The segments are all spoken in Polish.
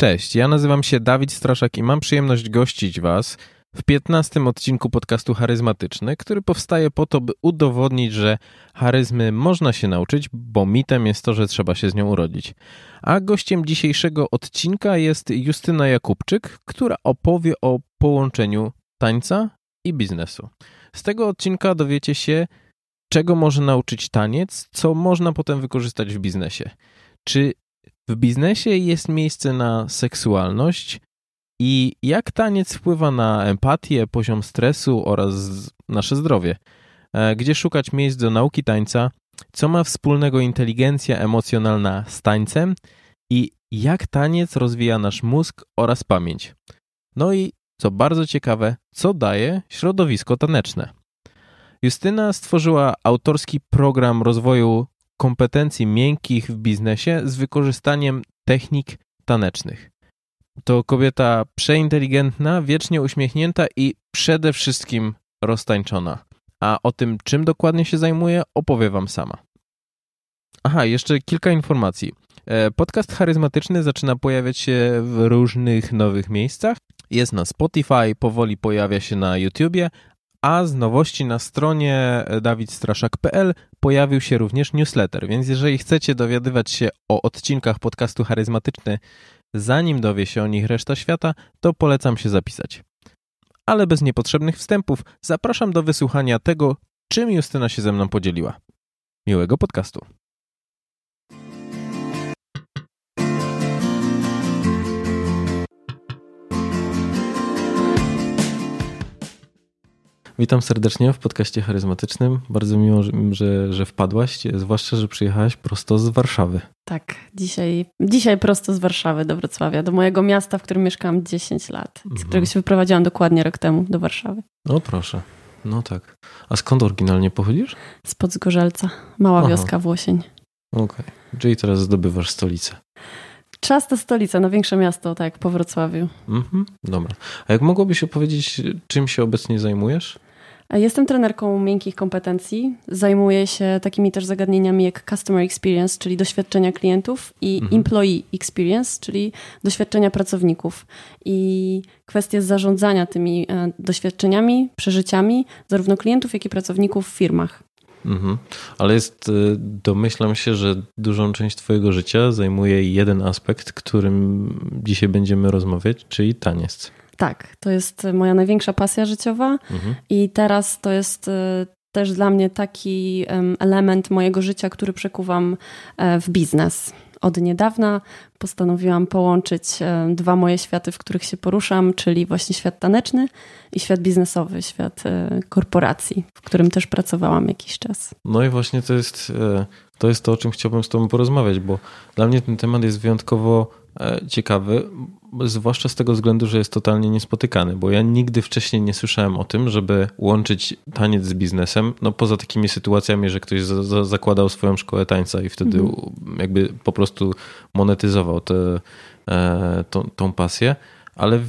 Cześć, ja nazywam się Dawid Straszak i mam przyjemność gościć Was w 15 odcinku podcastu Charyzmatyczny, który powstaje po to, by udowodnić, że charyzmy można się nauczyć, bo mitem jest to, że trzeba się z nią urodzić. A gościem dzisiejszego odcinka jest Justyna Jakubczyk, która opowie o połączeniu tańca i biznesu. Z tego odcinka dowiecie się, czego może nauczyć taniec, co można potem wykorzystać w biznesie. Czy w biznesie jest miejsce na seksualność i jak taniec wpływa na empatię, poziom stresu oraz nasze zdrowie. E, gdzie szukać miejsc do nauki tańca, co ma wspólnego inteligencja emocjonalna z tańcem i jak taniec rozwija nasz mózg oraz pamięć. No i co bardzo ciekawe, co daje środowisko taneczne. Justyna stworzyła autorski program rozwoju kompetencji miękkich w biznesie z wykorzystaniem technik tanecznych. To kobieta przeinteligentna, wiecznie uśmiechnięta i przede wszystkim roztańczona. A o tym, czym dokładnie się zajmuje, opowie Wam sama. Aha, jeszcze kilka informacji. E, podcast charyzmatyczny zaczyna pojawiać się w różnych nowych miejscach. Jest na Spotify, powoli pojawia się na YouTubie, a z nowości na stronie dawidstraszak.pl pojawił się również newsletter, więc jeżeli chcecie dowiadywać się o odcinkach podcastu Charyzmatyczny, zanim dowie się o nich reszta świata, to polecam się zapisać. Ale bez niepotrzebnych wstępów zapraszam do wysłuchania tego, czym Justyna się ze mną podzieliła. Miłego podcastu. Witam serdecznie w podcaście charyzmatycznym. Bardzo miło, że, że wpadłaś, zwłaszcza, że przyjechałaś prosto z Warszawy. Tak, dzisiaj, dzisiaj prosto z Warszawy do Wrocławia, do mojego miasta, w którym mieszkam 10 lat, z mhm. którego się wyprowadziłam dokładnie rok temu do Warszawy. No proszę, no tak. A skąd oryginalnie pochodzisz? Spod Zgorzelca, mała Aha. wioska Włosień. Okej, okay. czyli teraz zdobywasz stolicę. Czasta stolica, największe miasto, tak, po Wrocławiu. Mhm, dobra. A jak mogłabyś opowiedzieć, czym się obecnie zajmujesz? Jestem trenerką miękkich kompetencji. Zajmuję się takimi też zagadnieniami jak customer experience, czyli doświadczenia klientów, i mhm. employee experience, czyli doświadczenia pracowników. I kwestie zarządzania tymi e, doświadczeniami, przeżyciami zarówno klientów, jak i pracowników w firmach. Mhm. Ale jest, e, domyślam się, że dużą część Twojego życia zajmuje jeden aspekt, którym dzisiaj będziemy rozmawiać, czyli taniec. Tak, to jest moja największa pasja życiowa mhm. i teraz to jest e, też dla mnie taki element mojego życia, który przekuwam e, w biznes. Od niedawna postanowiłam połączyć e, dwa moje światy, w których się poruszam, czyli właśnie świat taneczny i świat biznesowy, świat korporacji, w którym też pracowałam jakiś czas. No i właśnie to jest to, jest to o czym chciałbym z Tobą porozmawiać, bo dla mnie ten temat jest wyjątkowo ciekawy, zwłaszcza z tego względu, że jest totalnie niespotykany, bo ja nigdy wcześniej nie słyszałem o tym, żeby łączyć taniec z biznesem, no poza takimi sytuacjami, że ktoś za, za, zakładał swoją szkołę tańca i wtedy mhm. jakby po prostu monetyzował tę e, tą, tą pasję, ale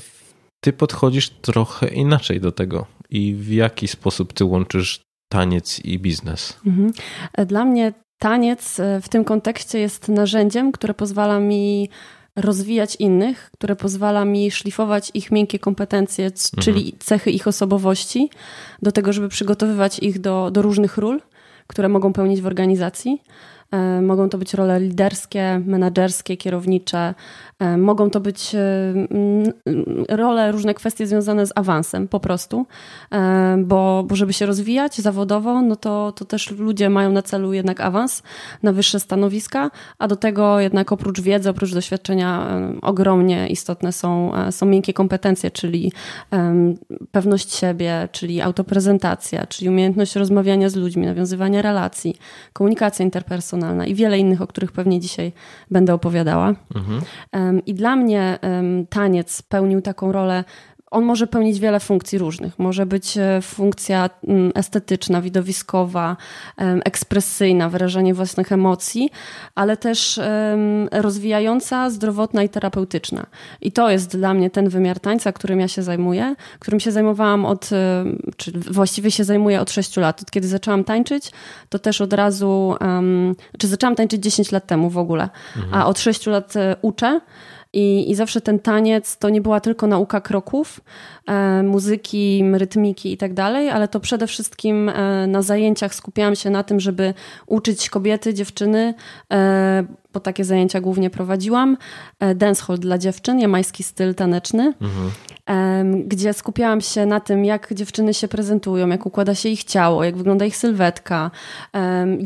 ty podchodzisz trochę inaczej do tego i w jaki sposób ty łączysz taniec i biznes? Mhm. Dla mnie taniec e, w tym kontekście jest narzędziem, które pozwala mi rozwijać innych, które pozwala mi szlifować ich miękkie kompetencje, mhm. czyli cechy ich osobowości, do tego, żeby przygotowywać ich do, do różnych ról, które mogą pełnić w organizacji. E, mogą to być role liderskie, menedżerskie, kierownicze, mogą to być e, role, różne kwestie związane z awansem po prostu, bo, bo żeby się rozwijać zawodowo, no to, to też ludzie mają na celu jednak awans na wyższe stanowiska, a do tego jednak oprócz wiedzy, oprócz doświadczenia ogromnie istotne są, są miękkie kompetencje, czyli pewność siebie, czyli autoprezentacja, czyli umiejętność rozmawiania z ludźmi, nawiązywania relacji, komunikacja interpersonalna, i wiele innych, o których pewnie dzisiaj będę opowiadała. Mhm. I dla mnie taniec pełnił taką rolę on może pełnić wiele funkcji różnych. Może być e, funkcja mm, estetyczna, widowiskowa, ekspresyjna, wyrażanie własnych emocji, ale też rozwijająca, zdrowotna i terapeutyczna. I to jest dla mnie ten wymiar tańca, którym ja się zajmuję, którym się zajmowałam od, czy właściwie się zajmuję od 6 lat. Od kiedy zaczęłam tańczyć, to też od razu, czy zaczęłam tańczyć 10 lat temu w ogóle, mhm. a od 6 lat e, uczę. I, I zawsze ten taniec to nie była tylko nauka kroków, e, muzyki, rytmiki i tak dalej, ale to przede wszystkim e, na zajęciach skupiałam się na tym, żeby uczyć kobiety, dziewczyny, e, bo takie zajęcia głównie prowadziłam. E, dancehall dla dziewczyn, jamański styl taneczny, mhm. gdzie skupiałam się na tym, jak dziewczyny się prezentują, jak układa się ich ciało, jak wygląda ich sylwetka,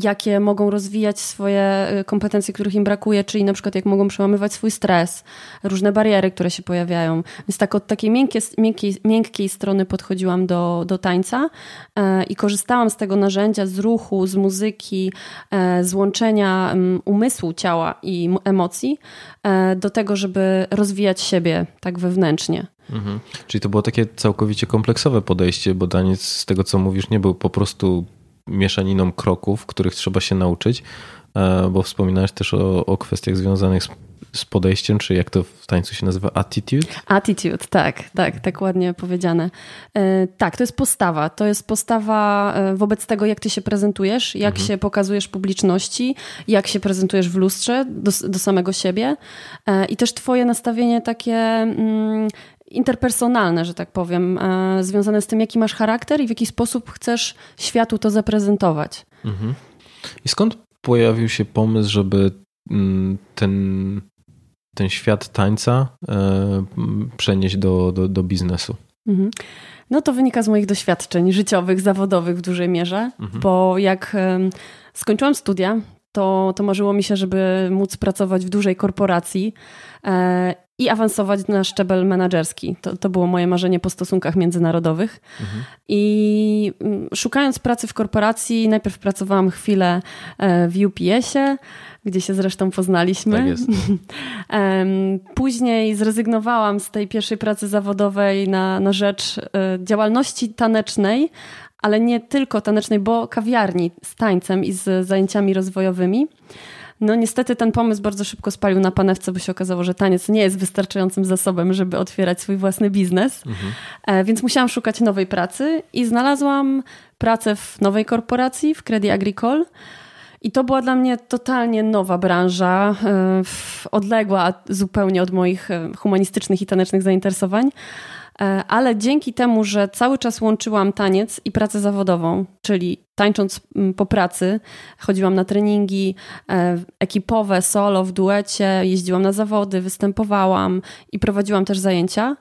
jakie mogą rozwijać swoje e, kompetencje, których im brakuje, czyli na przykład jak mogą przełamywać swój stres, różne bariery, które się pojawiają. Więc tak od takiej miękkiej, miękkiej, miękkiej strony podchodziłam do, do tańca e, i korzystałam z tego narzędzia, z ruchu, z muzyki, z łączenia umysłu, ciała, ciała i emocji e, do tego, żeby rozwijać siebie tak wewnętrznie. Mhm. Czyli to było takie całkowicie kompleksowe podejście, bo taniec z tego, co mówisz, nie był po prostu mieszaniną kroków, których trzeba się nauczyć, e, bo wspominałeś też o, o kwestiach związanych z z podejściem, czy jak to w tańcu się nazywa, attitude? Attitude, tak, tak, tak ładnie powiedziane. E, tak, to jest postawa. To jest postawa e, wobec tego, jak ty się prezentujesz, jak mhm. się pokazujesz publiczności, jak się prezentujesz w lustrze do, do samego siebie e, i też twoje nastawienie takie mm, interpersonalne, że tak powiem, związane z tym, jaki masz charakter i w jaki sposób chcesz światu to zaprezentować. Mhm. I skąd pojawił się pomysł, żeby mm, ten ten świat tańca e, przenieść do, do, do biznesu? Mhm. No to wynika z moich doświadczeń życiowych, zawodowych w dużej mierze, mhm. bo jak skończyłam studia, to, to marzyło mi się, żeby móc pracować w dużej korporacji e, i awansować na szczebel menedżerski. To, to było moje marzenie po stosunkach międzynarodowych. Mhm. I mm, szukając pracy w korporacji, najpierw pracowałam chwilę e, w UPS-ie, gdzie się zresztą poznaliśmy. Tak jest. Później zrezygnowałam z tej pierwszej pracy zawodowej na, na rzecz e, działalności tanecznej, ale nie tylko tanecznej, bo kawiarni z tańcem i z zajęciami rozwojowymi. No niestety ten pomysł bardzo szybko spalił na panewce, bo się okazało, że taniec nie jest wystarczającym zasobem, żeby otwierać swój własny biznes. Mhm. E, więc musiałam szukać nowej pracy i znalazłam pracę w nowej korporacji, w Credit Agricole. I to była dla mnie totalnie nowa branża, e, odległa zupełnie od moich e, humanistycznych i tanecznych zainteresowań. E, ale dzięki temu, że cały czas łączyłam taniec i pracę zawodową, czyli tańcząc po pracy, chodziłam na treningi ekipowe, solo, w duecie, jeździłam na zawody, występowałam i prowadziłam też zajęcia,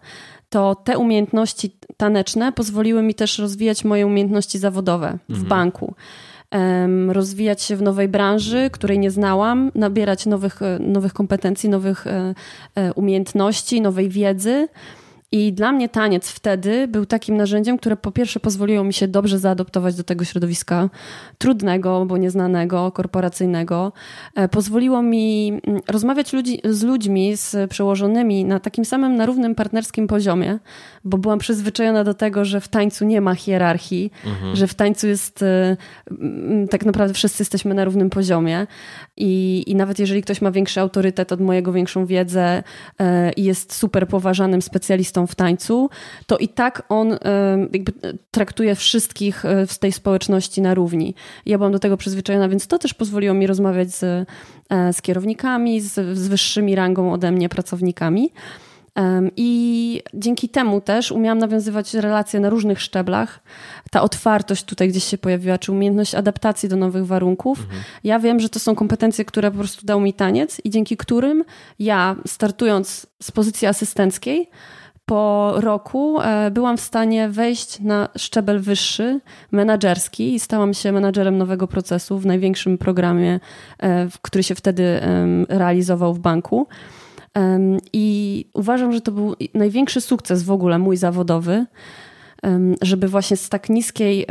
to te umiejętności taneczne pozwoliły mi też rozwijać moje umiejętności zawodowe w mhm. banku rozwijać się w nowej branży, której nie znałam, nabierać nowych, e, nowych kompetencji, nowych e, e, umiejętności, nowej wiedzy. I dla mnie taniec wtedy był takim narzędziem, które po pierwsze pozwoliło mi się dobrze zaadoptować do tego środowiska trudnego, bo nieznanego, korporacyjnego. E, pozwoliło mi mm, rozmawiać ludzi, z ludźmi, z przełożonymi na takim samym, na równym partnerskim poziomie, bo byłam przyzwyczajona do tego, że w tańcu nie ma hierarchii, mhm. że w tańcu jest e, tak naprawdę wszyscy jesteśmy na równym poziomie. I, I nawet jeżeli ktoś ma większy autorytet od mojego, większą wiedzę e, i jest super poważanym specjalistą, w tańcu, to i tak on jakby traktuje wszystkich z e, tej społeczności na równi. Ja byłam do tego przyzwyczajona, więc to też pozwoliło mi rozmawiać z, e, z kierownikami, z, z wyższymi rangą ode mnie pracownikami. I dzięki temu też umiałam nawiązywać relacje na różnych szczeblach. Ta otwartość tutaj gdzieś się pojawiła, czy umiejętność adaptacji do nowych warunków. Mhm. Ja wiem, że to są kompetencje, które po prostu dał mi taniec i dzięki którym ja, startując z pozycji asystenckiej, po roku e, byłam w stanie wejść na szczebel wyższy, menadżerski i stałam się menadżerem nowego procesu w największym programie, e, który się wtedy realizował w banku. I uważam, że to był największy sukces w ogóle mój zawodowy, żeby właśnie z tak niskiej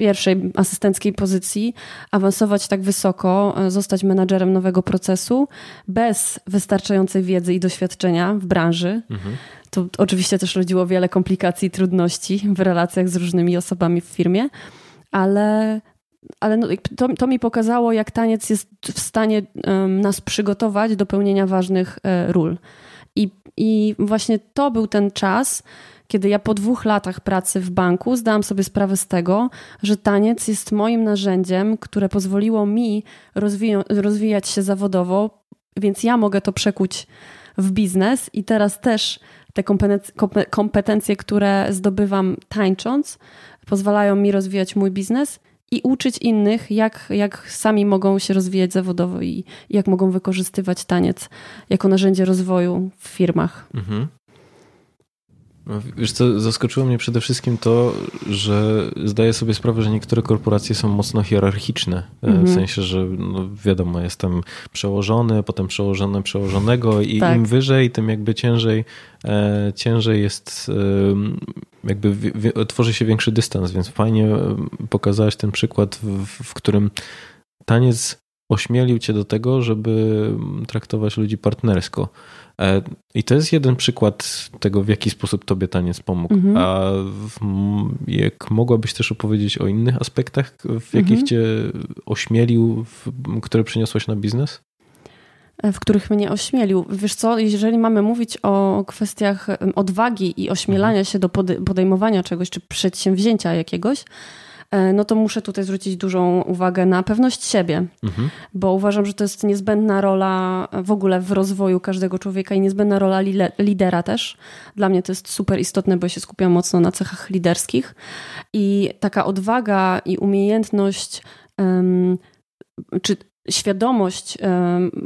pierwszej asystenckiej pozycji awansować tak wysoko, e, zostać menadżerem nowego procesu bez wystarczającej wiedzy i doświadczenia w branży. Mhm. To oczywiście też rodziło wiele komplikacji i trudności w relacjach z różnymi osobami w firmie, ale, ale no, to, to, mi pokazało, jak taniec jest w stanie um, nas przygotować do pełnienia ważnych e, ról. I, I właśnie to był ten czas, kiedy ja po dwóch latach pracy w banku zdałam sobie sprawę z tego, że taniec jest moim narzędziem, które pozwoliło mi rozwijać się zawodowo, więc ja mogę to przekuć w biznes i teraz też te kompetencje, które zdobywam tańcząc, pozwalają mi rozwijać mój biznes i uczyć innych, jak, jak sami mogą się rozwijać zawodowo i jak mogą wykorzystywać taniec jako narzędzie rozwoju w firmach. Mhm. No, wiesz co, zaskoczyło mnie przede wszystkim to, że zdaję sobie sprawę, że niektóre korporacje są mocno hierarchiczne. Mm -hmm. W sensie, że no wiadomo, jestem przełożony, potem przełożony przełożonego i tak. im wyżej, tym jakby ciężej, e, ciężej jest, e, jakby w, w, tworzy się większy dystans, więc fajnie pokazałeś ten przykład, w, w którym taniec ośmielił cię do tego, żeby traktować ludzi partnersko. E, I to jest jeden przykład tego, w jaki sposób tobie taniec pomógł. Mhm. A jak mogłabyś też opowiedzieć o innych aspektach, w jakich mhm. cię ośmielił, które przyniosłaś na biznes? E, w których mnie ośmielił. Wiesz co, jeżeli mamy mówić o kwestiach odwagi i ośmielania mhm. się do podejmowania czegoś, czy przedsięwzięcia jakiegoś, no to muszę tutaj zwrócić dużą uwagę na pewność siebie, mhm. bo uważam, że to jest niezbędna rola w ogóle w rozwoju każdego człowieka i niezbędna rola lidera też. Dla mnie to jest super istotne, bo ja się skupiam mocno na cechach liderskich i taka odwaga i umiejętność um, czy świadomość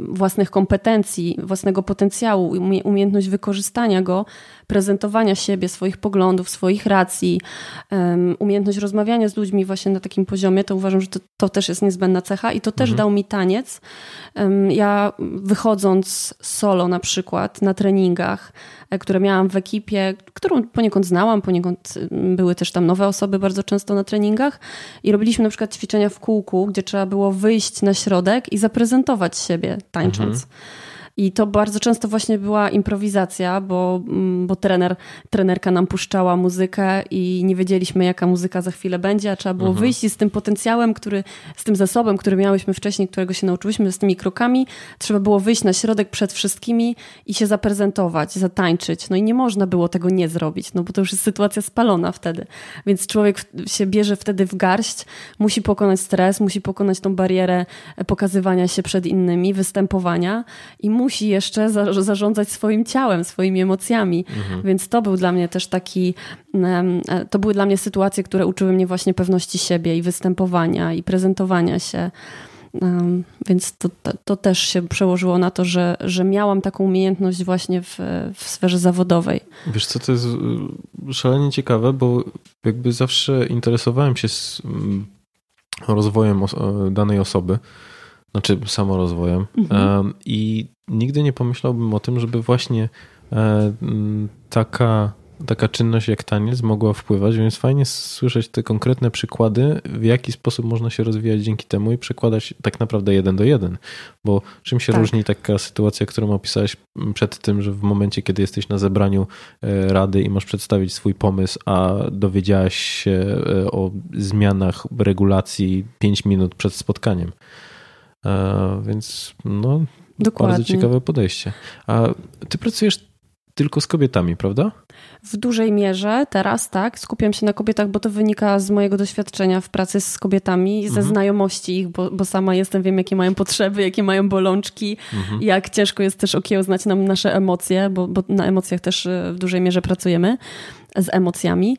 własnych kompetencji, własnego potencjału, umiejętność wykorzystania go, prezentowania siebie, swoich poglądów, swoich racji, umiejętność rozmawiania z ludźmi właśnie na takim poziomie, to uważam, że to, to też jest niezbędna cecha i to też mhm. dał mi taniec. Ja wychodząc solo na przykład na treningach, e, które miałam w ekipie, którą poniekąd znałam, poniekąd były też tam nowe osoby bardzo często na treningach i robiliśmy na przykład ćwiczenia w kółku, gdzie trzeba było wyjść na środek i zaprezentować siebie tańcząc. Mhm. I to bardzo często właśnie była improwizacja, bo, mm, bo trener, trenerka nam puszczała muzykę i nie wiedzieliśmy, jaka muzyka za chwilę będzie, a trzeba było mhm. wyjść z tym potencjałem, który, z tym zasobem, który miałyśmy wcześniej, którego się nauczyłyśmy, z tymi krokami. Trzeba było wyjść na środek przed wszystkimi i się zaprezentować, zatańczyć. No i nie można było tego nie zrobić, no bo to już jest sytuacja spalona wtedy. Więc człowiek się bierze wtedy w garść, musi pokonać stres, musi pokonać tą barierę pokazywania się przed innymi, występowania i musi musi jeszcze za, zarządzać swoim ciałem, swoimi emocjami. Mhm. Więc to był dla mnie też taki, e, to były dla mnie sytuacje, które uczyły mnie właśnie pewności siebie i występowania i prezentowania się. Więc to, to, to, też się przełożyło na to, że, że miałam taką umiejętność właśnie w, w sferze zawodowej. Wiesz co, to jest y, szalenie ciekawe, bo jakby zawsze interesowałem się mm, rozwojem danej osoby znaczy samorozwojem. Mhm. I nigdy nie pomyślałbym o tym, żeby właśnie e, taka, taka czynność jak taniec mogła wpływać, więc fajnie słyszeć te konkretne przykłady, w jaki sposób można się rozwijać dzięki temu i przekładać tak naprawdę jeden do jeden. Bo czym się tak. różni taka sytuacja, którą opisałeś przed tym, że w momencie, kiedy jesteś na zebraniu e, rady i masz przedstawić swój pomysł, a dowiedziałaś się e, o zmianach regulacji 5 minut przed spotkaniem. E, więc no, Dokładnie. bardzo ciekawe podejście. A ty pracujesz tylko z kobietami, prawda? W dużej mierze teraz tak, skupiam się na kobietach, bo to wynika z mojego doświadczenia w pracy z kobietami, ze mhm. znajomości ich, bo, bo, sama jestem, wiem jakie mają potrzeby, jakie mają bolączki, mhm. jak ciężko jest też okiełznać nam nasze emocje, bo, bo na emocjach też e, w dużej mierze pracujemy z emocjami.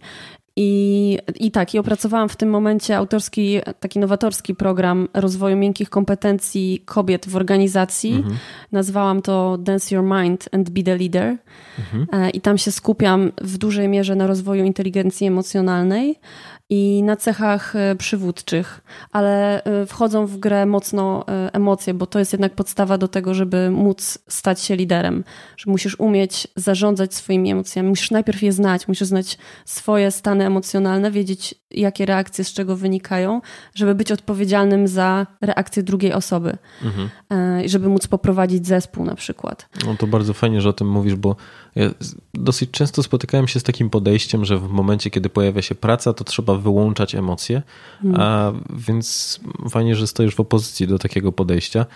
I, I tak, i opracowałam w tym momencie autorski, taki nowatorski program rozwoju miękkich kompetencji kobiet w organizacji. Mhm. Nazwałam to Dance Your Mind and Be the Leader. Mhm. E, I tam się skupiam w dużej mierze na rozwoju inteligencji emocjonalnej i na cechach e, przywódczych, ale e, wchodzą w grę mocno e, emocje, bo to jest jednak podstawa do tego, żeby móc stać się liderem. Że musisz umieć zarządzać swoimi emocjami, musisz najpierw je znać, musisz znać swoje stany emocjonalne, wiedzieć, jakie reakcje z czego wynikają, żeby być odpowiedzialnym za reakcję drugiej osoby. Mhm. I żeby móc poprowadzić zespół na przykład. No to bardzo fajnie, że o tym mówisz, bo ja dosyć często spotykałem się z takim podejściem, że w momencie, kiedy pojawia się praca, to trzeba wyłączać emocje, hmm. a więc fajnie, że stoisz w opozycji do takiego podejścia,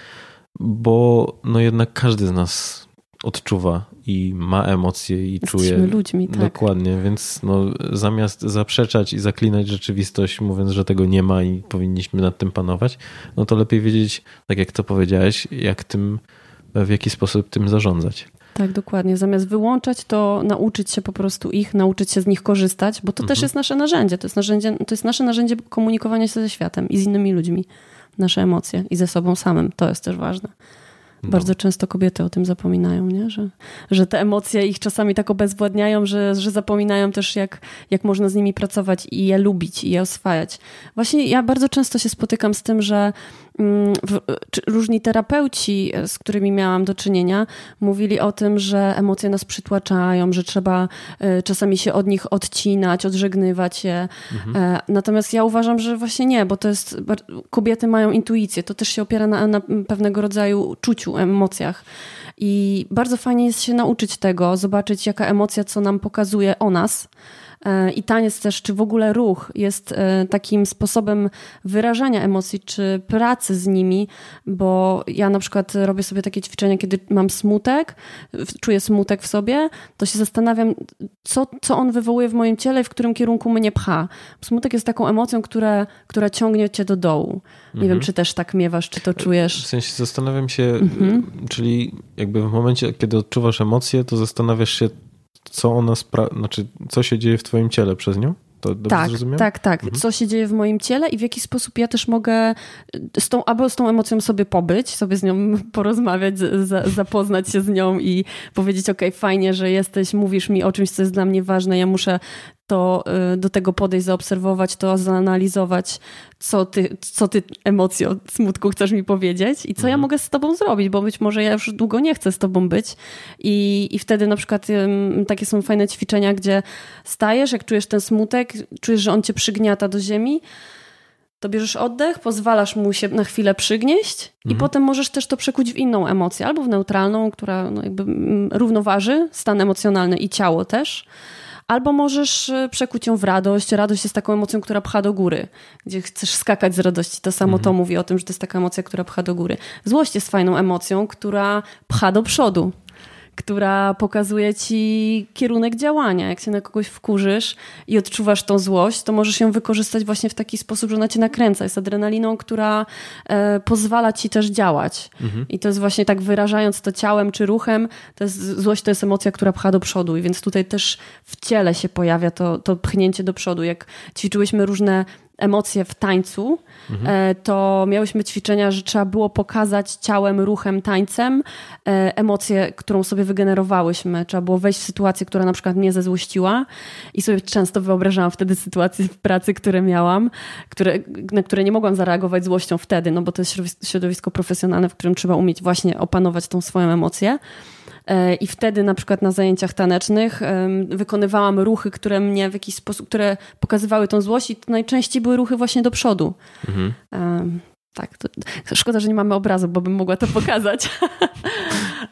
bo no jednak każdy z nas odczuwa i ma emocje i Jesteśmy czuje. ludźmi, tak. Dokładnie, więc no, zamiast zaprzeczać i zaklinać rzeczywistość, mówiąc, że tego nie ma i powinniśmy nad tym panować, no to lepiej wiedzieć, tak jak to powiedziałeś, jak tym, w jaki sposób tym zarządzać. Tak, dokładnie. Zamiast wyłączać, to nauczyć się po prostu ich, nauczyć się z nich korzystać, bo to mhm. też jest nasze narzędzie. To jest, narzędzie. to jest nasze narzędzie komunikowania się ze światem i z innymi ludźmi. Nasze emocje i ze sobą samym. To jest też ważne. No. Bardzo często kobiety o tym zapominają, nie? Że, że te emocje ich czasami tak obezwładniają, że, że zapominają też, jak, jak można z nimi pracować i je lubić i je oswajać. Właśnie ja bardzo często się spotykam z tym, że Mm, różni terapeuci, e, z którymi miałam do czynienia, mówili o tym, że emocje nas przytłaczają, że trzeba e, czasami się od nich odcinać, odżegnywać je. Mhm. E, natomiast ja uważam, że właśnie nie, bo to jest. Kobiety mają intuicję, to też się opiera na, na pewnego rodzaju czuciu, emocjach. I bardzo fajnie jest się nauczyć tego, zobaczyć, jaka emocja, co nam pokazuje o nas I taniec też, czy w ogóle ruch jest e, takim sposobem wyrażania emocji, czy pracy z nimi, bo ja na przykład robię sobie takie ćwiczenia, kiedy mam smutek, czuję smutek w sobie, to się zastanawiam, co, co on wywołuje w moim ciele i w którym kierunku mnie pcha. Smutek jest taką emocją, która, która ciągnie cię do dołu. Nie mhm. wiem, czy też tak miewasz, czy to czujesz. W sensie zastanawiam się, mhm. czyli jakby w momencie, kiedy odczuwasz emocje, to zastanawiasz się, co ona spra- znaczy, co się dzieje w twoim ciele przez nią? To tak, zrozumiałem? tak, tak. Mhm. Co się dzieje w moim ciele i w jaki sposób ja też mogę z tą, albo z tą emocją sobie pobyć, sobie z nią porozmawiać, z, zapoznać się z nią i powiedzieć, ok, fajnie, że jesteś, mówisz mi o czymś, co jest dla mnie ważne, ja muszę to y, do tego podejść, zaobserwować to, zanalizować, co ty, co ty emocje od smutku chcesz mi powiedzieć i co mhm. ja mogę z tobą zrobić, bo być może ja już długo nie chcę z tobą być i, i wtedy na przykład takie są fajne ćwiczenia, gdzie stajesz, jak czujesz ten smutek, czujesz, że on cię przygniata do ziemi, to bierzesz oddech, pozwalasz mu się na chwilę przygnieść mhm. i potem możesz też to przekuć w inną emocję, albo w neutralną, która no jakby równoważy stan emocjonalny i ciało też, Albo możesz e, przekuć ją w radość. Radość jest taką emocją, która pcha do góry, gdzie chcesz skakać z radości. To samo mhm. to mówi o tym, że to jest taka emocja, która pcha do góry. Złość jest fajną emocją, która pcha do przodu która pokazuje ci kierunek działania. Jak się na kogoś wkurzysz i odczuwasz tą złość, to możesz ją wykorzystać właśnie w taki sposób, że ona cię nakręca. Jest adrenaliną, która e, pozwala ci też działać. Mhm. I to jest właśnie tak wyrażając to ciałem czy ruchem, to jest, złość to jest emocja, która pcha do przodu. I więc tutaj też w ciele się pojawia to, to pchnięcie do przodu. Jak ćwiczyłyśmy różne emocje w tańcu, mhm. E, to miałyśmy ćwiczenia, że trzeba było pokazać ciałem, ruchem, tańcem e, emocję, którą sobie wygenerowałyśmy. Trzeba było wejść w sytuację, która na przykład mnie zezłościła i sobie często wyobrażałam wtedy sytuacje w pracy, które miałam, które, na które nie mogłam zareagować złością wtedy, no bo to jest środowisko profesjonalne, w którym trzeba umieć właśnie opanować tą swoją emocję. E, I wtedy na przykład na zajęciach tanecznych wykonywałam ruchy, które mnie w jakiś sposób, które pokazywały tą złość i to najczęściej były ruchy właśnie do przodu. Mhm. Tak, to, szkoda, że nie mamy obrazu, bo bym mogła to pokazać.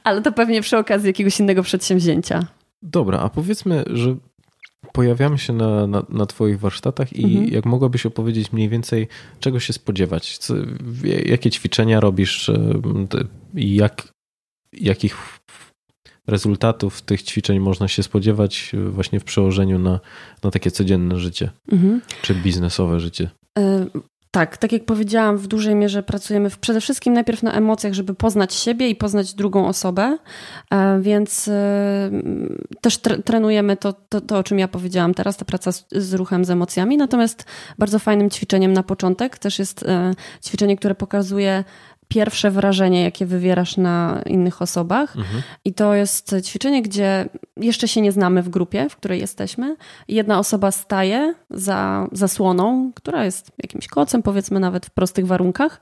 Ale to pewnie przy okazji jakiegoś innego przedsięwzięcia. Dobra, a powiedzmy, że pojawiamy się na, na, na Twoich warsztatach i mhm. jak mogłabyś opowiedzieć mniej więcej, czego się spodziewać? Co, jakie ćwiczenia robisz i jak, jakich rezultatów tych ćwiczeń można się spodziewać właśnie w przełożeniu na, na takie codzienne życie mhm. czy biznesowe życie? E, tak, tak jak powiedziałam, w dużej mierze pracujemy w, przede wszystkim najpierw na emocjach, żeby poznać siebie i poznać drugą osobę, e, więc e, też trenujemy to, to, to, o czym ja powiedziałam teraz, ta praca z, z, ruchem, z emocjami. Natomiast bardzo fajnym ćwiczeniem na początek też jest ćwiczenie, które pokazuje pierwsze wrażenie, jakie wywierasz na innych osobach. Mhm. I to jest ćwiczenie, gdzie jeszcze się nie znamy w grupie, w której jesteśmy. Jedna osoba staje za zasłoną, która jest jakimś kocem, powiedzmy nawet w prostych warunkach.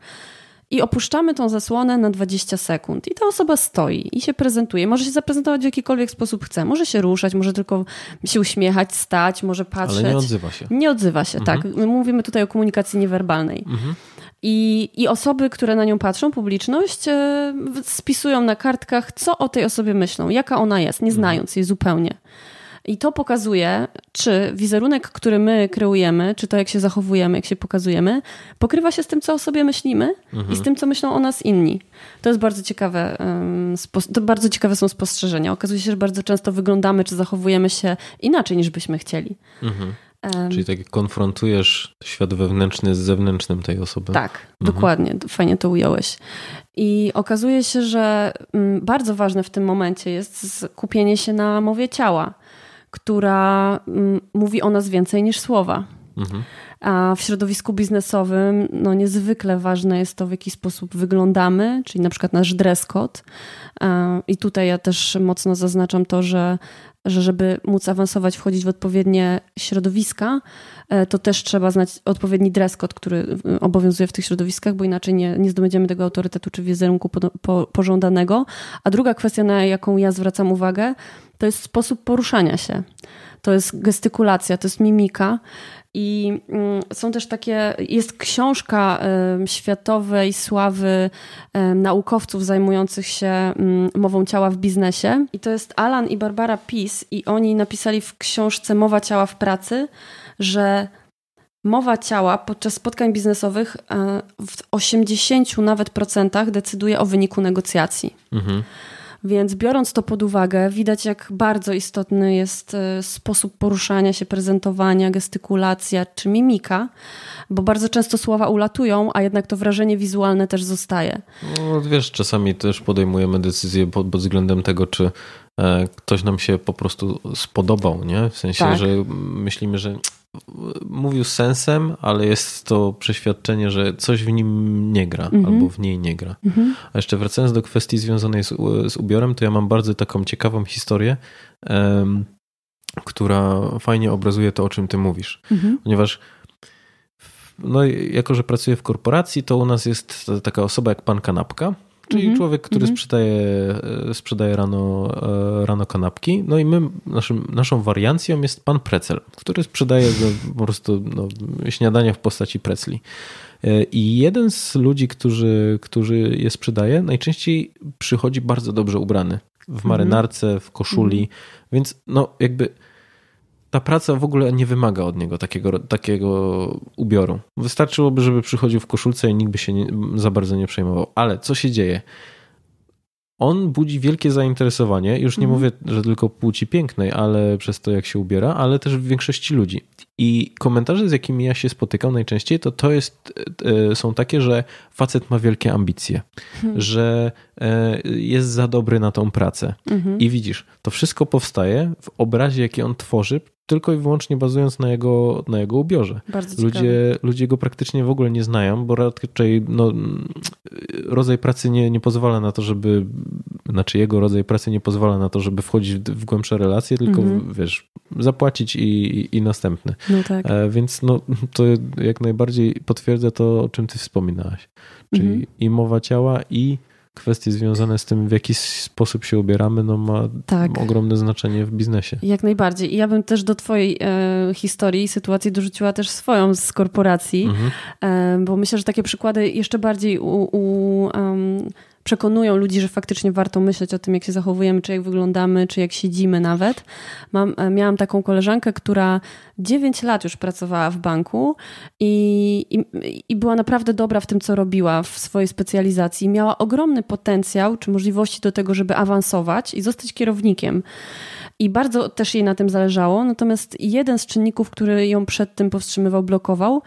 I opuszczamy tą zasłonę na 20 sekund. I ta osoba stoi i się prezentuje. Może się zaprezentować w jakikolwiek sposób chce. Może się ruszać, może tylko się uśmiechać, stać, może patrzeć. Ale nie odzywa się. Nie odzywa się, tak. mhm. tak. My mówimy tutaj o komunikacji niewerbalnej. Mhm. I, I osoby, które na nią patrzą, publiczność, e, spisują na kartkach, co o tej osobie myślą, jaka ona jest, nie znając jej zupełnie. I to pokazuje, czy wizerunek, który my kreujemy, czy to jak się zachowujemy, jak się pokazujemy, pokrywa się z tym, co o sobie myślimy mhm. i z tym, co myślą o nas inni. To jest bardzo ciekawe, to bardzo ciekawe są spostrzeżenia. Okazuje się, że bardzo często wyglądamy, czy zachowujemy się inaczej, niż byśmy chcieli. Mhm. Czyli tak konfrontujesz świat wewnętrzny z zewnętrznym tej osoby. Tak, mhm. dokładnie, fajnie to ująłeś. I okazuje się, że mm, bardzo ważne w tym momencie jest skupienie się na mowie ciała, która mm, mówi o nas więcej niż słowa. Mhm. A w środowisku biznesowym no, niezwykle ważne jest to, w jaki sposób wyglądamy, czyli na przykład nasz dress code. I tutaj ja też mocno zaznaczam to, że, że żeby móc awansować, wchodzić w odpowiednie środowiska, e, to też trzeba znać odpowiedni dress code, który obowiązuje w tych środowiskach, bo inaczej nie, nie zdobędziemy tego autorytetu czy wizerunku po, po, pożądanego. A druga kwestia, na jaką ja zwracam uwagę, to jest sposób poruszania się. To jest gestykulacja, to jest mimika. I mm, są też takie, jest książka światowej sławy naukowców zajmujących się mm, mową ciała w biznesie. I to jest Alan i Barbara Peace, i oni napisali w książce Mowa ciała w pracy, że mowa ciała podczas spotkań biznesowych e, w 80 nawet procentach decyduje o wyniku negocjacji. Mhm. Więc biorąc to pod uwagę, widać jak bardzo istotny jest e, sposób poruszania się, prezentowania, gestykulacja czy mimika, bo bardzo często słowa ulatują, a jednak to wrażenie wizualne też zostaje. No, wiesz, czasami też podejmujemy decyzje pod, pod względem tego, czy e, ktoś nam się po prostu spodobał, nie? W sensie, tak. że myślimy, że mówił sensem, ale jest to przeświadczenie, że coś w nim nie gra mhm. albo w niej nie gra. Mhm. A jeszcze wracając do kwestii związanej z, z ubiorem, to ja mam bardzo taką ciekawą historię, um, która fajnie obrazuje to, o czym ty mówisz. Mhm. Ponieważ no, jako, że pracuję w korporacji, to u nas jest taka osoba jak pan Kanapka, Czyli mm -hmm. człowiek, który mm -hmm. sprzedaje, e, sprzedaje rano, e, rano kanapki. No i my, naszym, naszą wariancją jest pan Precel, który sprzedaje no, po prostu no, śniadania w postaci precli. E, I jeden z ludzi, którzy, którzy je sprzedaje, najczęściej przychodzi bardzo dobrze ubrany. W mhm. marynarce, w koszuli, -hmm. więc no jakby ta praca w ogóle nie wymaga od niego takiego, takiego ubioru. Wystarczyłoby, żeby przychodził w koszulce i nikt by się nie, za bardzo nie przejmował. Ale co się dzieje? On budzi wielkie zainteresowanie, już nie mm. mówię, że tylko płci pięknej, ale przez to, jak się ubiera, ale też w większości ludzi. I komentarze, z jakimi ja się spotykam najczęściej, to to jest, e, są takie, że facet ma wielkie ambicje, hmm. że e, jest za dobry na tą pracę. Mhm. I widzisz, to wszystko powstaje w obrazie, jaki on tworzy tylko i wyłącznie bazując na jego, na jego ubiorze. Bardzo ludzie, ludzie go praktycznie w ogóle nie znają, bo raczej no, rodzaj pracy nie, nie pozwala na to, żeby, znaczy jego rodzaj pracy nie pozwala na to, żeby wchodzić w, w głębsze relacje, tylko mhm. wiesz, zapłacić i, i, następny. No tak. E, więc no, to jak najbardziej potwierdza to, o czym ty wspominałaś. Czyli mhm. i mowa ciała, i kwestie związane z tym, w jaki sposób się ubieramy, no ma tak. ogromne znaczenie w biznesie. Jak najbardziej. I ja bym też do Twojej e, historii i sytuacji dorzuciła też swoją z korporacji, mhm. e, bo myślę, że takie przykłady jeszcze bardziej u, u um, przekonują ludzi, że faktycznie warto myśleć o tym, jak się zachowujemy, czy jak wyglądamy, czy jak siedzimy nawet. Mam, e, miałam taką koleżankę, która 9 lat już pracowała w banku i, i, i była naprawdę dobra w tym, co robiła w swojej specjalizacji. Miała ogromny potencjał, czy możliwości do tego, żeby awansować i zostać kierownikiem. I bardzo też jej na tym zależało. Natomiast jeden z czynników, który ją przed tym powstrzymywał, blokował,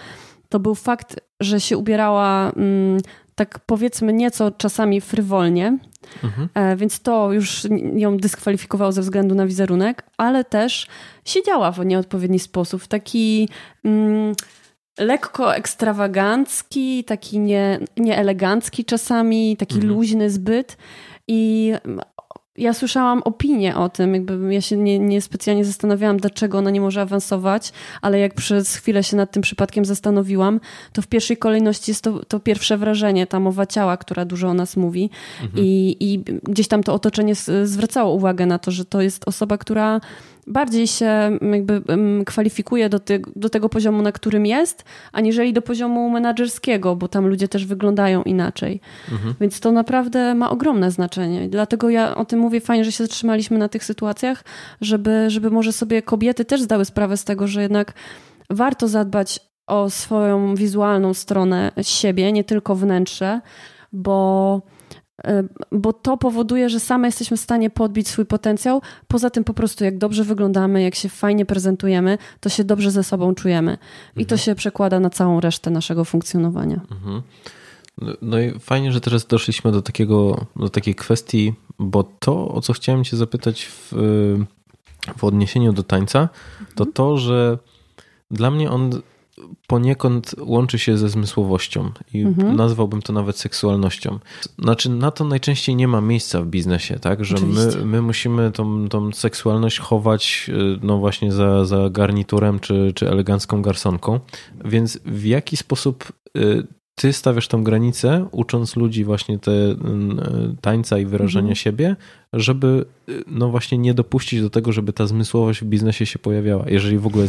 to był fakt, że się ubierała mm, tak powiedzmy nieco czasami frywolnie, mhm. E, więc to już ją dyskwalifikowało ze względu na wizerunek, ale też siedziała w nieodpowiedni sposób, w taki mm, lekko ekstrawagancki, taki nie, nieelegancki czasami, taki mhm. luźny zbyt. I ja słyszałam opinię o tym, jakby ja się nie, nie specjalnie zastanawiałam, dlaczego ona nie może awansować, ale jak przez chwilę się nad tym przypadkiem zastanowiłam, to w pierwszej kolejności jest to, to pierwsze wrażenie, ta mowa ciała, która dużo o nas mówi mhm. I, i gdzieś tam to otoczenie zwracało uwagę na to, że to jest osoba, która bardziej się jakby kwalifikuje do, ty, do tego poziomu, na którym jest, aniżeli do poziomu menedżerskiego, bo tam ludzie też wyglądają inaczej. Mhm. Więc to naprawdę ma ogromne znaczenie. Dlatego ja o tym mówię, fajnie, że się zatrzymaliśmy na tych sytuacjach, żeby, żeby może sobie kobiety też zdały sprawę z tego, że jednak warto zadbać o swoją wizualną stronę siebie, nie tylko wnętrze, bo bo to powoduje, że same jesteśmy w stanie podbić swój potencjał. Poza tym po prostu jak dobrze wyglądamy, jak się fajnie prezentujemy, to się dobrze ze sobą czujemy. I to mhm. się przekłada na całą resztę naszego funkcjonowania. Mhm. No i fajnie, że teraz doszliśmy do takiego, do takiej kwestii, bo to, o co chciałem cię zapytać w, w odniesieniu do tańca, to mhm. to, że dla mnie on poniekąd łączy się ze zmysłowością i mhm. nazwałbym to nawet seksualnością. Znaczy, na to najczęściej nie ma miejsca w biznesie, tak? Że my, my musimy tą, tą seksualność chować y, no właśnie za, za garniturem czy, czy elegancką garsonką. Więc w jaki sposób y, ty stawiasz tą granicę, ucząc ludzi właśnie te y, tańca i wyrażania mhm. siebie, żeby y, no właśnie nie dopuścić do tego, żeby ta zmysłowość w biznesie się pojawiała, jeżeli w ogóle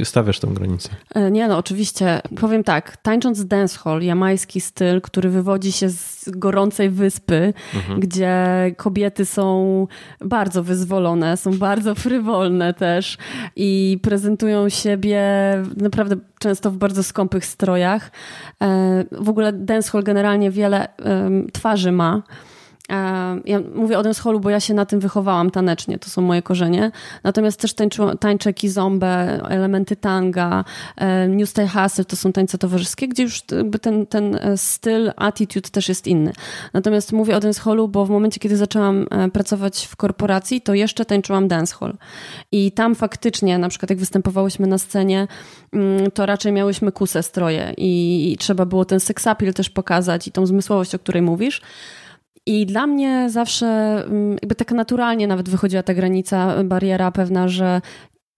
y, stawiasz tę granicę. E, nie, no oczywiście. Powiem tak, tańcząc dancehall, jamański styl, który wywodzi się z gorącej wyspy, mhm. gdzie kobiety są bardzo wyzwolone, są bardzo frywolne też i prezentują siebie naprawdę często w bardzo skąpych strojach. E, w ogóle dancehall generalnie wiele twarzy ma. Ja mówię o dancehallu, bo ja się na tym wychowałam tanecznie, to są moje korzenie. Natomiast też tańczę, tańczę kizombę, elementy tanga, e, New Style Hustle to są tańce towarzyskie, gdzie już ten, ten e, styl, attitude też jest inny. Natomiast mówię o dancehallu, bo w momencie, kiedy zaczęłam e, pracować w korporacji, to jeszcze tańczyłam dancehall. I tam faktycznie, na przykład jak występowałyśmy na scenie, mm, to raczej miałyśmy kusę stroje i, i trzeba było ten seksapil też pokazać i tą zmysłowość, o której mówisz. I dla mnie zawsze mm, jakby tak naturalnie nawet wychodziła ta granica, bariera pewna, że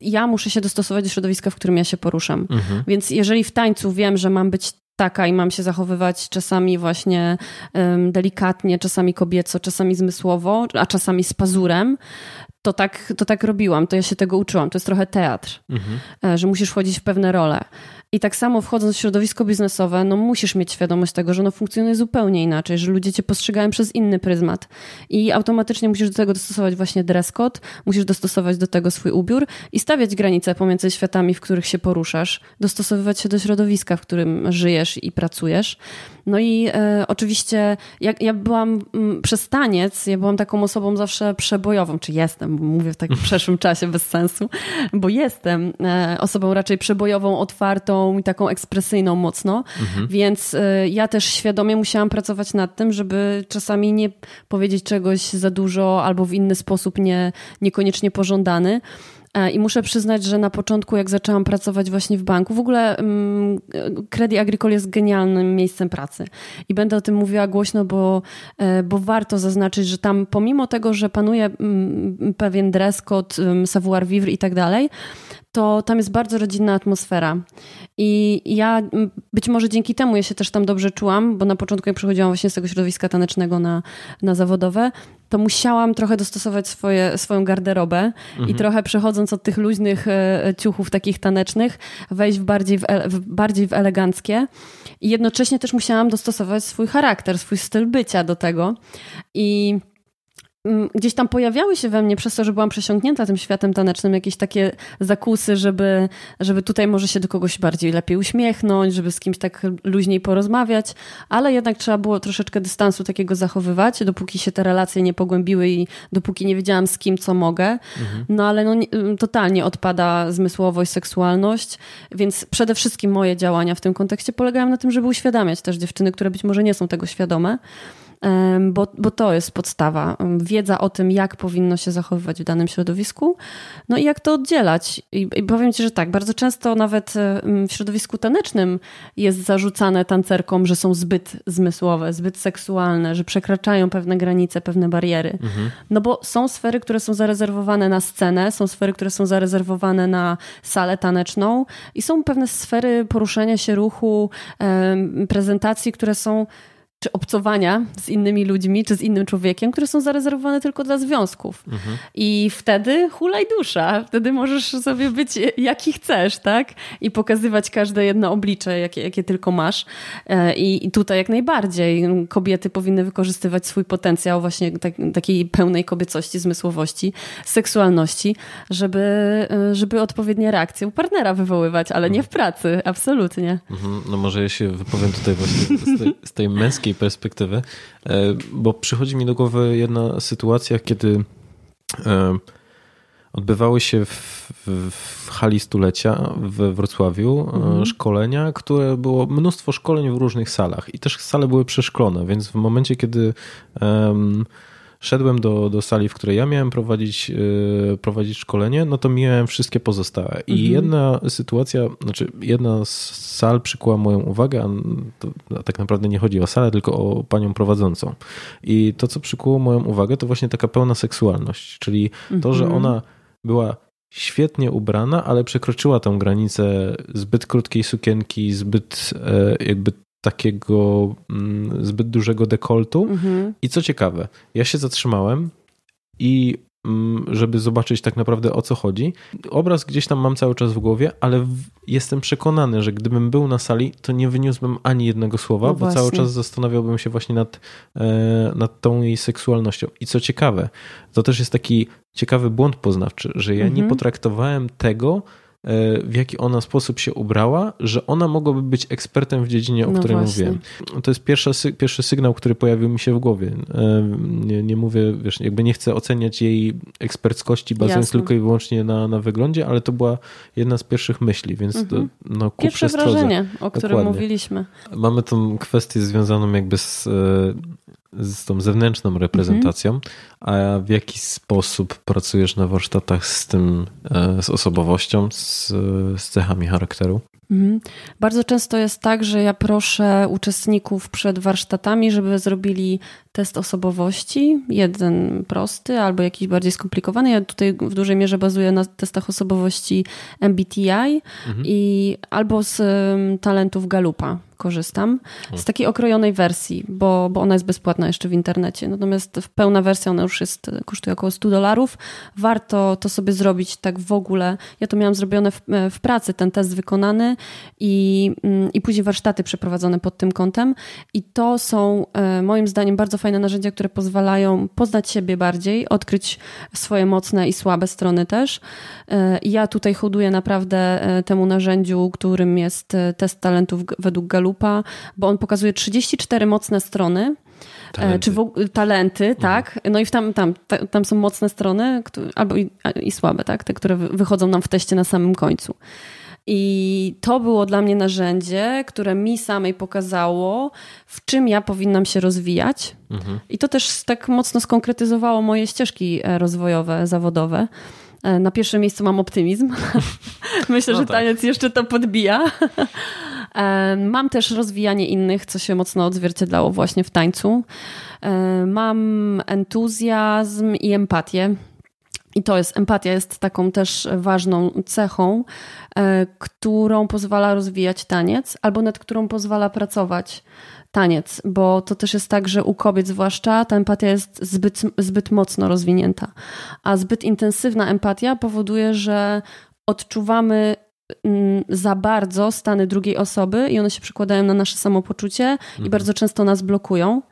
ja muszę się dostosować do środowiska, w którym ja się poruszam. Mhm. Więc jeżeli w tańcu wiem, że mam być taka i mam się zachowywać czasami właśnie um, delikatnie, czasami kobieco, czasami zmysłowo, a czasami z pazurem, to tak, to tak robiłam, to ja się tego uczyłam. To jest trochę teatr, mhm. E, że musisz wchodzić w pewne role. I tak samo wchodząc w środowisko biznesowe, no musisz mieć świadomość tego, że ono funkcjonuje zupełnie inaczej, że ludzie cię postrzegają przez inny pryzmat. I automatycznie musisz do tego dostosować właśnie dress code, musisz dostosować do tego swój ubiór i stawiać granice pomiędzy światami, w których się poruszasz, dostosowywać się do środowiska, w którym żyjesz i pracujesz. No i e, oczywiście jak ja byłam m, mm, przez taniec, ja byłam taką osobą zawsze przebojową, czy jestem, mówię w takim przeszłym czasie bez sensu, bo jestem e, osobą raczej przebojową, otwartą i taką ekspresyjną mocno, mhm. więc e, ja też świadomie musiałam pracować nad tym, żeby czasami nie powiedzieć czegoś za dużo albo w inny sposób nie, niekoniecznie pożądany. E, I muszę przyznać, że na początku, jak zaczęłam pracować właśnie w banku, w ogóle um, Credit Agricole jest genialnym miejscem pracy. I będę o tym mówiła głośno, bo, e, bo warto zaznaczyć, że tam pomimo tego, że panuje um, pewien dress code, savoir vivre i tak dalej, to tam jest bardzo rodzinna atmosfera. I ja być może dzięki temu ja się też tam dobrze czułam, bo na początku jak przechodziłam właśnie z tego środowiska tanecznego na, na zawodowe, to musiałam trochę dostosować swoje, swoją garderobę mhm. i trochę przechodząc od tych luźnych e, ciuchów takich tanecznych, wejść w bardziej w, w, bardziej w eleganckie. I jednocześnie też musiałam dostosować swój charakter, swój styl bycia do tego. I gdzieś tam pojawiały się we mnie przez to, że byłam przesiąknięta tym światem tanecznym, jakieś takie zakusy, żeby, żeby tutaj może się do kogoś bardziej lepiej uśmiechnąć, żeby z kimś tak luźniej porozmawiać, ale jednak trzeba było troszeczkę dystansu takiego zachowywać, dopóki się te relacje nie pogłębiły i dopóki nie wiedziałam z kim, co mogę. Mhm. No ale no, totalnie odpada zmysłowość, seksualność, więc przede wszystkim moje działania w tym kontekście polegają na tym, żeby uświadamiać też dziewczyny, które być może nie są tego świadome, bo, bo to jest podstawa. Wiedza o tym, jak powinno się zachowywać w danym środowisku, no i jak to oddzielać. I, i powiem Ci, że tak, bardzo często nawet w środowisku tanecznym jest zarzucane tancerkom, że są zbyt zmysłowe, zbyt seksualne, że przekraczają pewne granice, pewne bariery. Mhm. No bo są sfery, które są zarezerwowane na scenę, są sfery, które są zarezerwowane na salę taneczną i są pewne sfery poruszania się ruchu, prezentacji, które są czy obcowania z innymi ludźmi, czy z innym człowiekiem, które są zarezerwowane tylko dla związków. Mhm. I wtedy hulaj dusza, wtedy możesz sobie być jaki chcesz, tak? I pokazywać każde jedno oblicze, jakie, jakie tylko masz. E, I, I, tutaj jak najbardziej kobiety powinny wykorzystywać swój potencjał właśnie tak, takiej pełnej kobiecości, zmysłowości, seksualności, żeby, e, żeby odpowiednie reakcje u partnera wywoływać, ale nie w pracy, absolutnie. Mhm. No może ja się wypowiem tutaj właśnie z tej, z tej męskiej innej perspektywy, e, bo przychodzi mi do głowy jedna sytuacja, kiedy e, odbywały się w, w hali stulecia we Wrocławiu mhm. szkolenia, które było mnóstwo szkoleń w różnych salach i też sale były przeszklone, więc w momencie, kiedy um, szedłem do, do sali, w której ja miałem prowadzić, yy, prowadzić szkolenie, no to miałem wszystkie pozostałe. I mhm. jedna sytuacja, znaczy jedna z sal przykuła moją uwagę, a to, a tak naprawdę nie chodzi o salę, tylko o panią prowadzącą. I to, co przykuło moją uwagę, to właśnie taka pełna seksualność, czyli mhm. to, że mhm. ona była świetnie ubrana, ale przekroczyła tę granicę zbyt krótkiej sukienki, zbyt e, jakby takiego mm, zbyt dużego dekoltu. Mhm. I co ciekawe, ja się zatrzymałem i mm, żeby zobaczyć tak naprawdę o co chodzi. Obraz gdzieś tam mam cały czas w głowie, ale jestem przekonany, że gdybym był na sali, to nie wyniósłbym ani jednego słowa, no bo cały czas zastanawiałbym się właśnie nad, e, nad tą jej seksualnością. I co ciekawe, to też jest taki ciekawy błąd poznawczy, że ja mhm. nie potraktowałem tego, w jaki ona sposób się ubrała, że ona mogłaby być ekspertem w dziedzinie, o no której właśnie. mówiłem. To jest pierwszy, pierwszy sygnał, który pojawił mi się w głowie. E, nie, nie mówię, wiesz, jakby nie chcę oceniać jej eksperckości, bazując Jasne. tylko i wyłącznie na, na wyglądzie, ale to była jedna z pierwszych myśli, więc mhm. to, no, ku Pierwsze wrażenie, o którym Dokładnie. mówiliśmy. Mamy tą kwestię związaną jakby z z tą zewnętrzną reprezentacją, mhm. a w jaki sposób pracujesz na warsztatach z tym, e, z osobowością, z, z cechami charakteru? Mhm. Bardzo często jest tak, że ja proszę uczestników przed warsztatami, żeby zrobili test osobowości, jeden prosty albo jakiś bardziej skomplikowany. Ja tutaj w dużej mierze bazuję na testach osobowości MBTI mhm. i albo z talentów Galupa korzystam. Z takiej okrojonej wersji, bo, bo ona jest bezpłatna jeszcze w internecie. Natomiast pełna wersja ona już jest, kosztuje około 100 dolarów. Warto to sobie zrobić tak w ogóle. Ja to miałam zrobione w, w pracy, ten test wykonany i, mm, i później warsztaty przeprowadzone pod tym kątem. I to są e, moim zdaniem bardzo fajne narzędzia, które pozwalają poznać siebie bardziej, odkryć swoje mocne i słabe strony też. E, ja tutaj hoduję naprawdę e, temu narzędziu, którym jest test talentów według Galupa Galupa, bo on pokazuje 34 mocne strony. E, talenty. Czy w, talenty, mhm. tak. No i tam, tam, tam są mocne strony, które, albo i, i słabe, tak, te, które wychodzą nam w teście na samym końcu. I to było dla mnie narzędzie, które mi samej pokazało, w czym ja powinnam się rozwijać. Mhm. I to też tak mocno skonkretyzowało moje ścieżki e, rozwojowe, zawodowe. E, na pierwszym miejscu mam optymizm. Myślę, no że tak. taniec jeszcze to podbija. Mam też rozwijanie innych, co się mocno odzwierciedlało właśnie w tańcu. Mam entuzjazm i empatię. I to jest, empatia jest taką też ważną cechą, e, którą pozwala rozwijać taniec, albo nad którą pozwala pracować taniec, bo to też jest tak, że u kobiet zwłaszcza ta empatia jest zbyt, zbyt mocno rozwinięta, a zbyt intensywna empatia powoduje, że odczuwamy Mm, za bardzo stany drugiej osoby i one się przekładają na nasze samopoczucie mhm. i bardzo często nas blokują.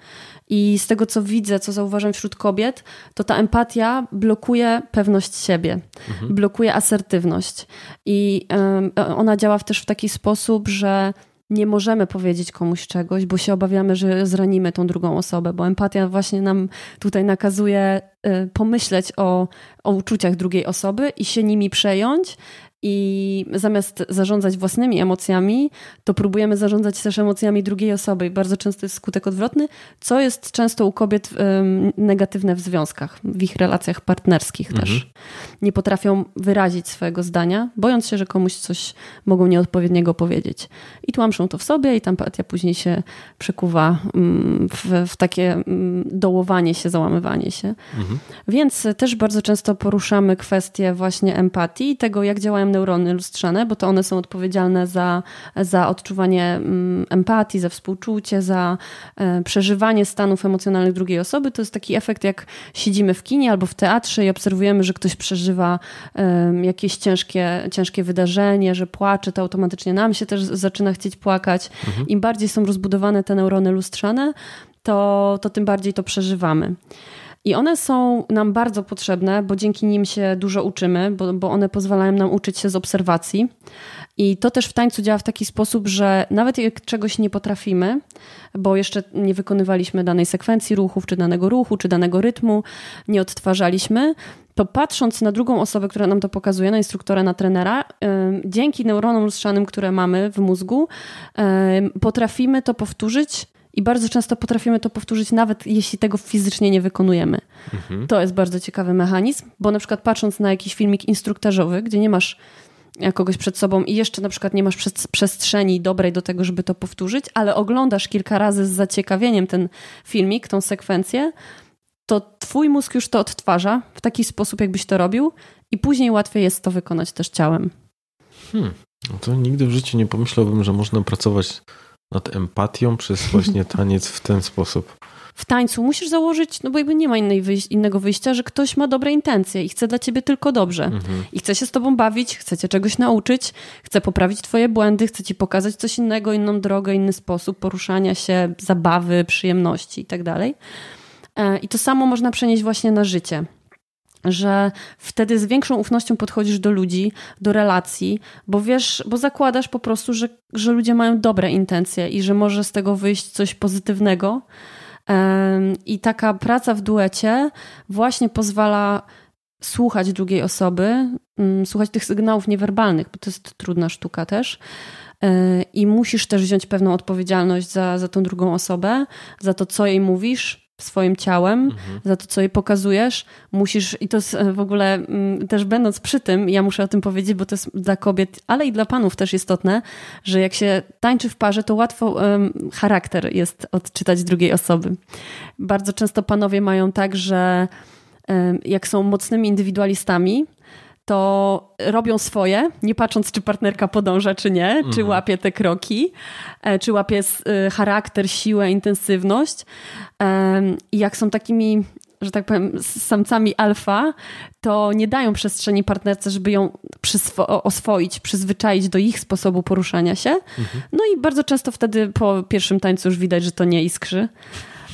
I z tego, co widzę, co zauważam wśród kobiet, to ta empatia blokuje pewność siebie, mhm. blokuje asertywność. I um, ona działa też w taki sposób, że nie możemy powiedzieć komuś czegoś, bo się obawiamy, że zranimy tą drugą osobę, bo empatia właśnie nam tutaj nakazuje y, pomyśleć o, o uczuciach drugiej osoby i się nimi przejąć i zamiast zarządzać własnymi emocjami, to próbujemy zarządzać też emocjami drugiej osoby i bardzo często jest skutek odwrotny, co jest często u kobiet negatywne w związkach, w ich relacjach partnerskich mhm. też. Nie potrafią wyrazić swojego zdania, bojąc się, że komuś coś mogą nieodpowiedniego powiedzieć. I tłamszą to w sobie i ta empatia później się przekuwa um, w, w, takie um, dołowanie się, załamywanie się. Mhm. Więc też bardzo często poruszamy kwestię właśnie empatii i tego, jak działają neurony lustrzane, bo to one są odpowiedzialne za, za odczuwanie mm, empatii, za współczucie, za e, przeżywanie stanów emocjonalnych drugiej osoby. To jest taki efekt, jak siedzimy w kinie albo w teatrze i obserwujemy, że ktoś przeżywa jakieś ciężkie, ciężkie wydarzenie, że płacze, to automatycznie nam się też zaczyna chcieć płakać. Mhm. Im bardziej są rozbudowane te neurony lustrzane, to, to tym bardziej to przeżywamy. I one są nam bardzo potrzebne, bo dzięki nim się dużo uczymy, bo, bo one pozwalają nam uczyć się z obserwacji. I to też w tańcu działa w taki sposób, że nawet jak czegoś nie potrafimy, bo jeszcze nie wykonywaliśmy danej sekwencji ruchów, czy danego ruchu, czy danego rytmu, nie odtwarzaliśmy, to patrząc na drugą osobę, która nam to pokazuje, na instruktora, na trenera, dzięki neuronom lustrzanym, które mamy w mózgu, potrafimy to powtórzyć i bardzo często potrafimy to powtórzyć, nawet jeśli tego fizycznie nie wykonujemy. Mhm. To jest bardzo ciekawy mechanizm, bo na przykład patrząc na jakiś filmik instruktażowy, gdzie nie masz kogoś przed sobą i jeszcze na przykład nie masz przestrzeni dobrej do tego, żeby to powtórzyć, ale oglądasz kilka razy z zaciekawieniem ten filmik, tą sekwencję, to twój mózg już to odtwarza w taki sposób, jakbyś to robił i później łatwiej jest to wykonać też ciałem. Hmm. No to nigdy w życiu nie pomyślałbym, że można pracować nad empatią przez właśnie taniec w ten sposób w tańcu musisz założyć, no bo jakby nie ma innej wyjś innego wyjścia, że ktoś ma dobre intencje i chce dla ciebie tylko dobrze. Mhm. I chce się z tobą bawić, chce cię czegoś nauczyć, chce poprawić twoje błędy, chce ci pokazać coś innego, inną drogę, inny sposób poruszania się, zabawy, przyjemności i tak. E, I to samo można przenieść właśnie na życie że wtedy z większą ufnością podchodzisz do ludzi, do relacji, bo wiesz, bo zakładasz po prostu, że, że ludzie mają dobre intencje i że może z tego wyjść coś pozytywnego. I taka praca w duecie właśnie pozwala słuchać drugiej osoby, mm, słuchać tych sygnałów niewerbalnych, bo to jest trudna sztuka też. E, I musisz też wziąć pewną odpowiedzialność za, za tą drugą osobę, za to, co jej mówisz, swoim ciałem, mhm. za to, co jej pokazujesz. Musisz, i to jest e, w ogóle mm, też będąc przy tym, ja muszę o tym powiedzieć, bo to jest dla kobiet, ale i dla panów też istotne, że jak się tańczy w parze, to łatwo um, charakter jest odczytać drugiej osoby. Bardzo często panowie mają tak, że jak są mocnymi indywidualistami, to robią swoje, nie patrząc, czy partnerka podąża, czy nie, mhm. czy łapie te kroki, e, czy łapie e, charakter, siłę, intensywność. I jak są takimi że tak powiem, samcami alfa, to nie dają przestrzeni partnerce, żeby ją oswoić, przyzwyczaić do ich sposobu poruszania się. Mhm. No i bardzo często wtedy po pierwszym tańcu już widać, że to nie iskrzy.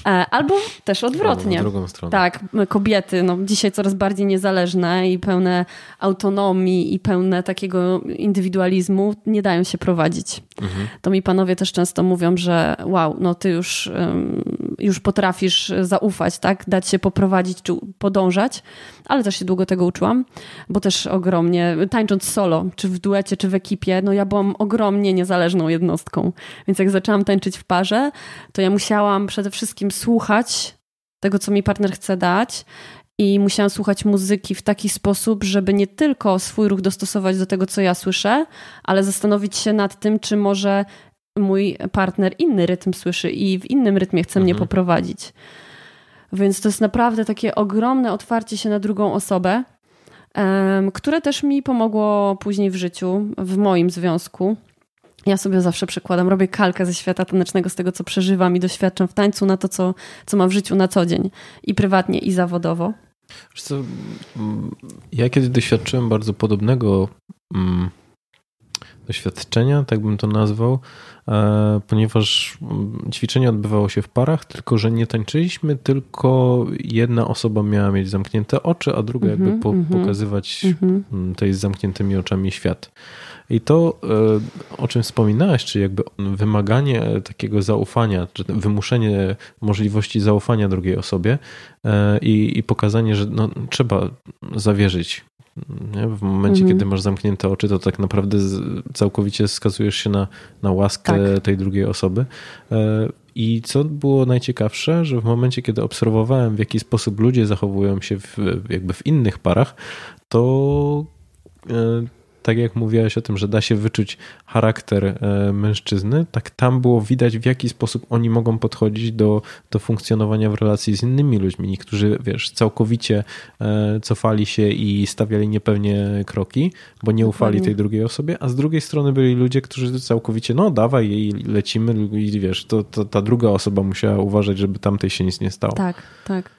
E, albo też odwrotnie. Albo drugą stronę. Tak, kobiety, no, dzisiaj coraz bardziej niezależne i pełne autonomii i pełne takiego indywidualizmu nie dają się prowadzić. Mhm. To mi panowie też często mówią, że wow, no ty już, już potrafisz zaufać, tak? Dać się poprowadzić czy podążać, ale też się długo tego uczyłam, bo też ogromnie, tańcząc solo, czy w duecie, czy w ekipie, no ja byłam ogromnie niezależną jednostką. Więc jak zaczęłam tańczyć w parze, to ja musiałam przede wszystkim słuchać tego, co mi partner chce dać i musiałam słuchać muzyki w taki sposób, żeby nie tylko swój ruch dostosować do tego, co ja słyszę, ale zastanowić się nad tym, czy może mój partner inny rytm słyszy i w innym rytmie chce mhm. mnie poprowadzić. Więc to jest naprawdę takie ogromne otwarcie się na drugą osobę, które też mi pomogło później w życiu, w moim związku. Ja sobie zawsze przekładam, robię kalkę ze świata tanecznego, z tego, co przeżywam i doświadczam w tańcu, na to, co, co mam w życiu na co dzień i prywatnie, i zawodowo. Co, ja kiedy doświadczyłem bardzo podobnego mm, doświadczenia, tak bym to nazwał, ponieważ mm, ćwiczenie odbywało się w parach, tylko że nie tańczyliśmy, tylko jedna osoba miała mieć zamknięte oczy, a druga jakby mhm, po, mhm. pokazywać mm, tej z zamkniętymi oczami świat. I to, e, o czym wspominałeś, czyli jakby wymaganie takiego zaufania, czy wymuszenie możliwości zaufania drugiej osobie e, i, i pokazanie, że no, trzeba zawierzyć. Nie? W momencie, mhm. kiedy masz zamknięte oczy, to tak naprawdę całkowicie skazujesz się na, na łaskę tak. tej drugiej osoby. E, I co było najciekawsze, że w momencie, kiedy obserwowałem, w jaki sposób ludzie zachowują się w, jakby w innych parach, to tak jak mówiłeś o tym, że da się wyczuć charakter e, mężczyzny, tak tam było widać, w jaki sposób oni mogą podchodzić do, do funkcjonowania w relacji z innymi ludźmi. Niektórzy, wiesz, całkowicie e, cofali się i stawiali niepewnie kroki, bo nie ufali tej drugiej osobie, a z drugiej strony byli ludzie, którzy całkowicie, no dawaj i lecimy i wiesz, to, to ta druga osoba musiała uważać, żeby tamtej się nic nie stało. Tak, tak.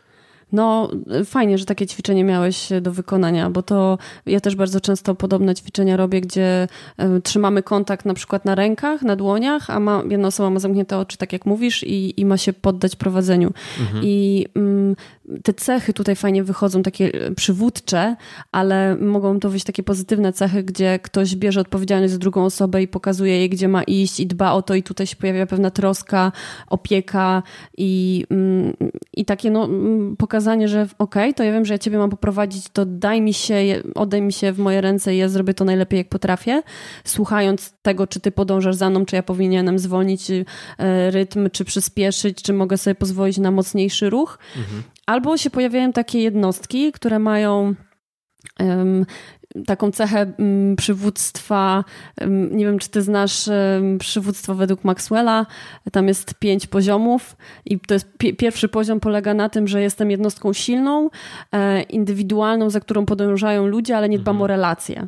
No, fajnie, że takie ćwiczenie miałeś do wykonania, bo to ja też bardzo często podobne ćwiczenia robię, gdzie y, trzymamy kontakt na przykład na rękach, na dłoniach, a ma, jedna osoba ma zamknięte oczy, tak jak mówisz, i, i ma się poddać prowadzeniu. Mhm. I y, te cechy tutaj fajnie wychodzą, takie przywódcze, ale mogą to być takie pozytywne cechy, gdzie ktoś bierze odpowiedzialność za drugą osobę i pokazuje jej, gdzie ma iść i dba o to, i tutaj się pojawia pewna troska, opieka i, mm, i takie no, mm, pokazanie, że okej, okay, to ja wiem, że ja ciebie mam poprowadzić, to daj mi się, odej mi się w moje ręce i ja zrobię to najlepiej, jak potrafię, słuchając tego, czy ty podążasz za mną, czy ja powinienem zwolnić y, rytm, czy przyspieszyć, czy mogę sobie pozwolić na mocniejszy ruch. Mhm. Albo się pojawiają takie jednostki, które mają taką cechę um, przywództwa. Um, nie wiem, czy ty znasz przywództwo według Maxwella. Tam jest pięć poziomów i to jest pi pierwszy poziom polega na tym, że jestem jednostką silną, e, indywidualną, za którą podążają ludzie, ale nie dbam mhm. o relacje.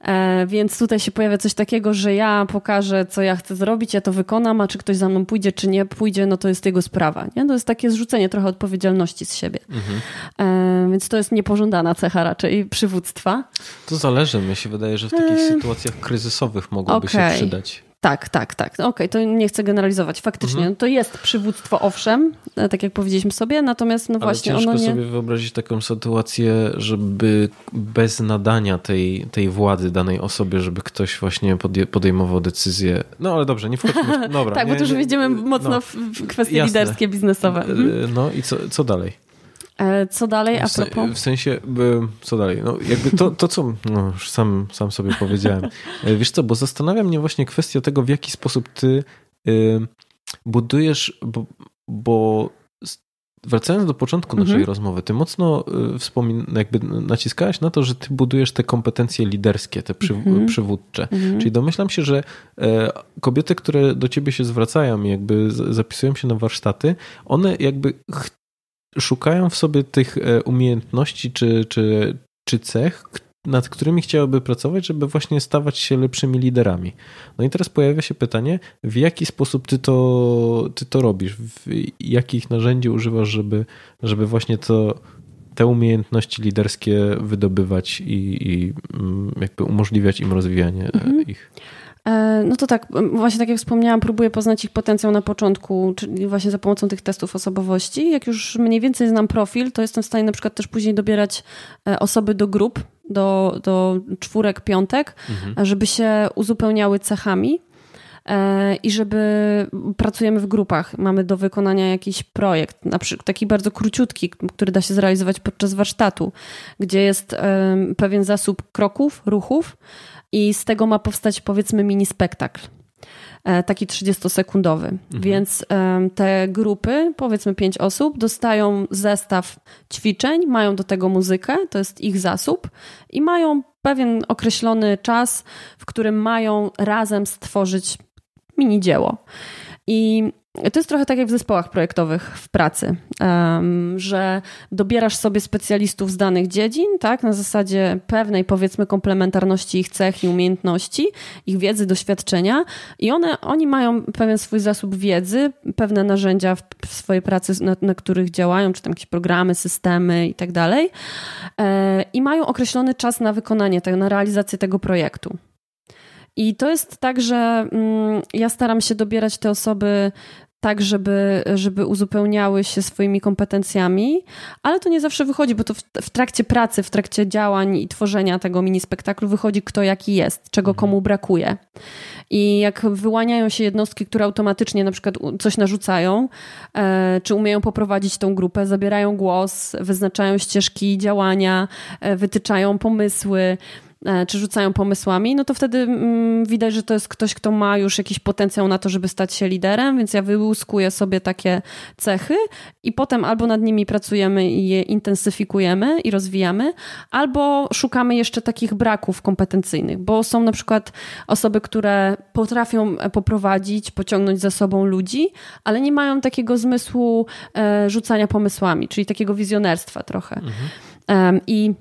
E, więc tutaj się pojawia coś takiego, że ja pokażę, co ja chcę zrobić, ja to wykonam, a czy ktoś za mną pójdzie, czy nie pójdzie, no to jest jego sprawa. Nie? To jest takie zrzucenie trochę odpowiedzialności z siebie. Mhm. E, więc to jest niepożądana cecha raczej przywództwa. To zależy. Mi się wydaje, że w takich e... sytuacjach kryzysowych mogłoby okay. się przydać. Tak, tak, tak. Okej, okay, to nie chcę generalizować. Faktycznie, mhm. to jest przywództwo, owszem, e, tak jak powiedzieliśmy sobie, natomiast no Ale właśnie ciężko ono nie... sobie wyobrazić taką sytuację, żeby bez nadania tej, tej władzy danej osobie, żeby ktoś właśnie podejmował decyzję. No ale dobrze, nie wchodźmy w... Dobra, tak, nie, bo tu już wjedziemy mocno no, w kwestie jasne. liderskie, biznesowe. Mhm. No i co, co dalej? E, co dalej a propos? W sensie, co dalej? No jakby to, to co no już sam, sam sobie powiedziałem. E, wiesz co, bo zastanawia mnie właśnie kwestia tego, w jaki sposób ty y, budujesz, bo, bo wracając do początku mhm. naszej rozmowy, ty mocno y, wspomin jakby naciskałeś na to, że ty budujesz te kompetencje liderskie, te przy, mhm. przywódcze. Mhm. Czyli domyślam się, że e, kobiety, które do ciebie się zwracają i jakby zapisują się na warsztaty, one jakby szukają w sobie tych e, umiejętności czy, czy, czy cech, nad którymi chciałyby pracować, żeby właśnie stawać się lepszymi liderami. No i teraz pojawia się pytanie, w jaki sposób ty to, ty to robisz? W jakich narzędzi używasz, żeby, żeby właśnie to, te umiejętności liderskie wydobywać i, i mm, jakby umożliwiać im rozwijanie mhm. ich? E, no to tak, właśnie tak jak wspomniałam, próbuję poznać ich potencjał na początku, czyli właśnie za pomocą tych testów osobowości. Jak już mniej więcej znam profil, to jestem w stanie na przykład też później dobierać e, osoby do grup, do, do czwórek, piątek, mhm. żeby się uzupełniały cechami e, i żeby pracujemy w grupach. Mamy do wykonania jakiś projekt, na przykład taki bardzo króciutki, który da się zrealizować podczas warsztatu, gdzie jest pewien zasób kroków, ruchów i z tego ma powstać powiedzmy mini spektakl e, taki 30-sekundowy. Mhm. Więc te grupy, powiedzmy pięć osób, dostają zestaw ćwiczeń, mają do tego muzykę, to jest ich zasób i mają pewien określony czas, w którym mają razem stworzyć mini dzieło. I to jest trochę tak jak w zespołach projektowych w pracy, że dobierasz sobie specjalistów z danych dziedzin, tak, na zasadzie pewnej powiedzmy komplementarności ich cech i umiejętności, ich wiedzy, doświadczenia i one, oni mają pewien swój zasób wiedzy, pewne narzędzia w, swojej pracy, na, na, których działają, czy tam jakieś programy, systemy i tak dalej e, i mają określony czas na wykonanie, na realizację tego projektu. I to jest tak, że mm, ja staram się dobierać te osoby tak, żeby, żeby uzupełniały się swoimi kompetencjami, ale to nie zawsze wychodzi, bo to w, w, trakcie pracy, w trakcie działań i tworzenia tego mini spektaklu wychodzi kto jaki jest, czego mhm. komu brakuje. I jak wyłaniają się jednostki, które automatycznie na przykład coś narzucają, e, czy umieją poprowadzić tą grupę, zabierają głos, wyznaczają ścieżki działania, e, wytyczają pomysły, czy rzucają pomysłami, no to wtedy mm, widać, że to jest ktoś, kto ma już jakiś potencjał na to, żeby stać się liderem, więc ja wyłuskuję sobie takie cechy i potem albo nad nimi pracujemy i je intensyfikujemy i rozwijamy, albo szukamy jeszcze takich braków kompetencyjnych, bo są na przykład osoby, które potrafią poprowadzić, pociągnąć za sobą ludzi, ale nie mają takiego zmysłu e, rzucania pomysłami, czyli takiego wizjonerstwa trochę. Mhm. I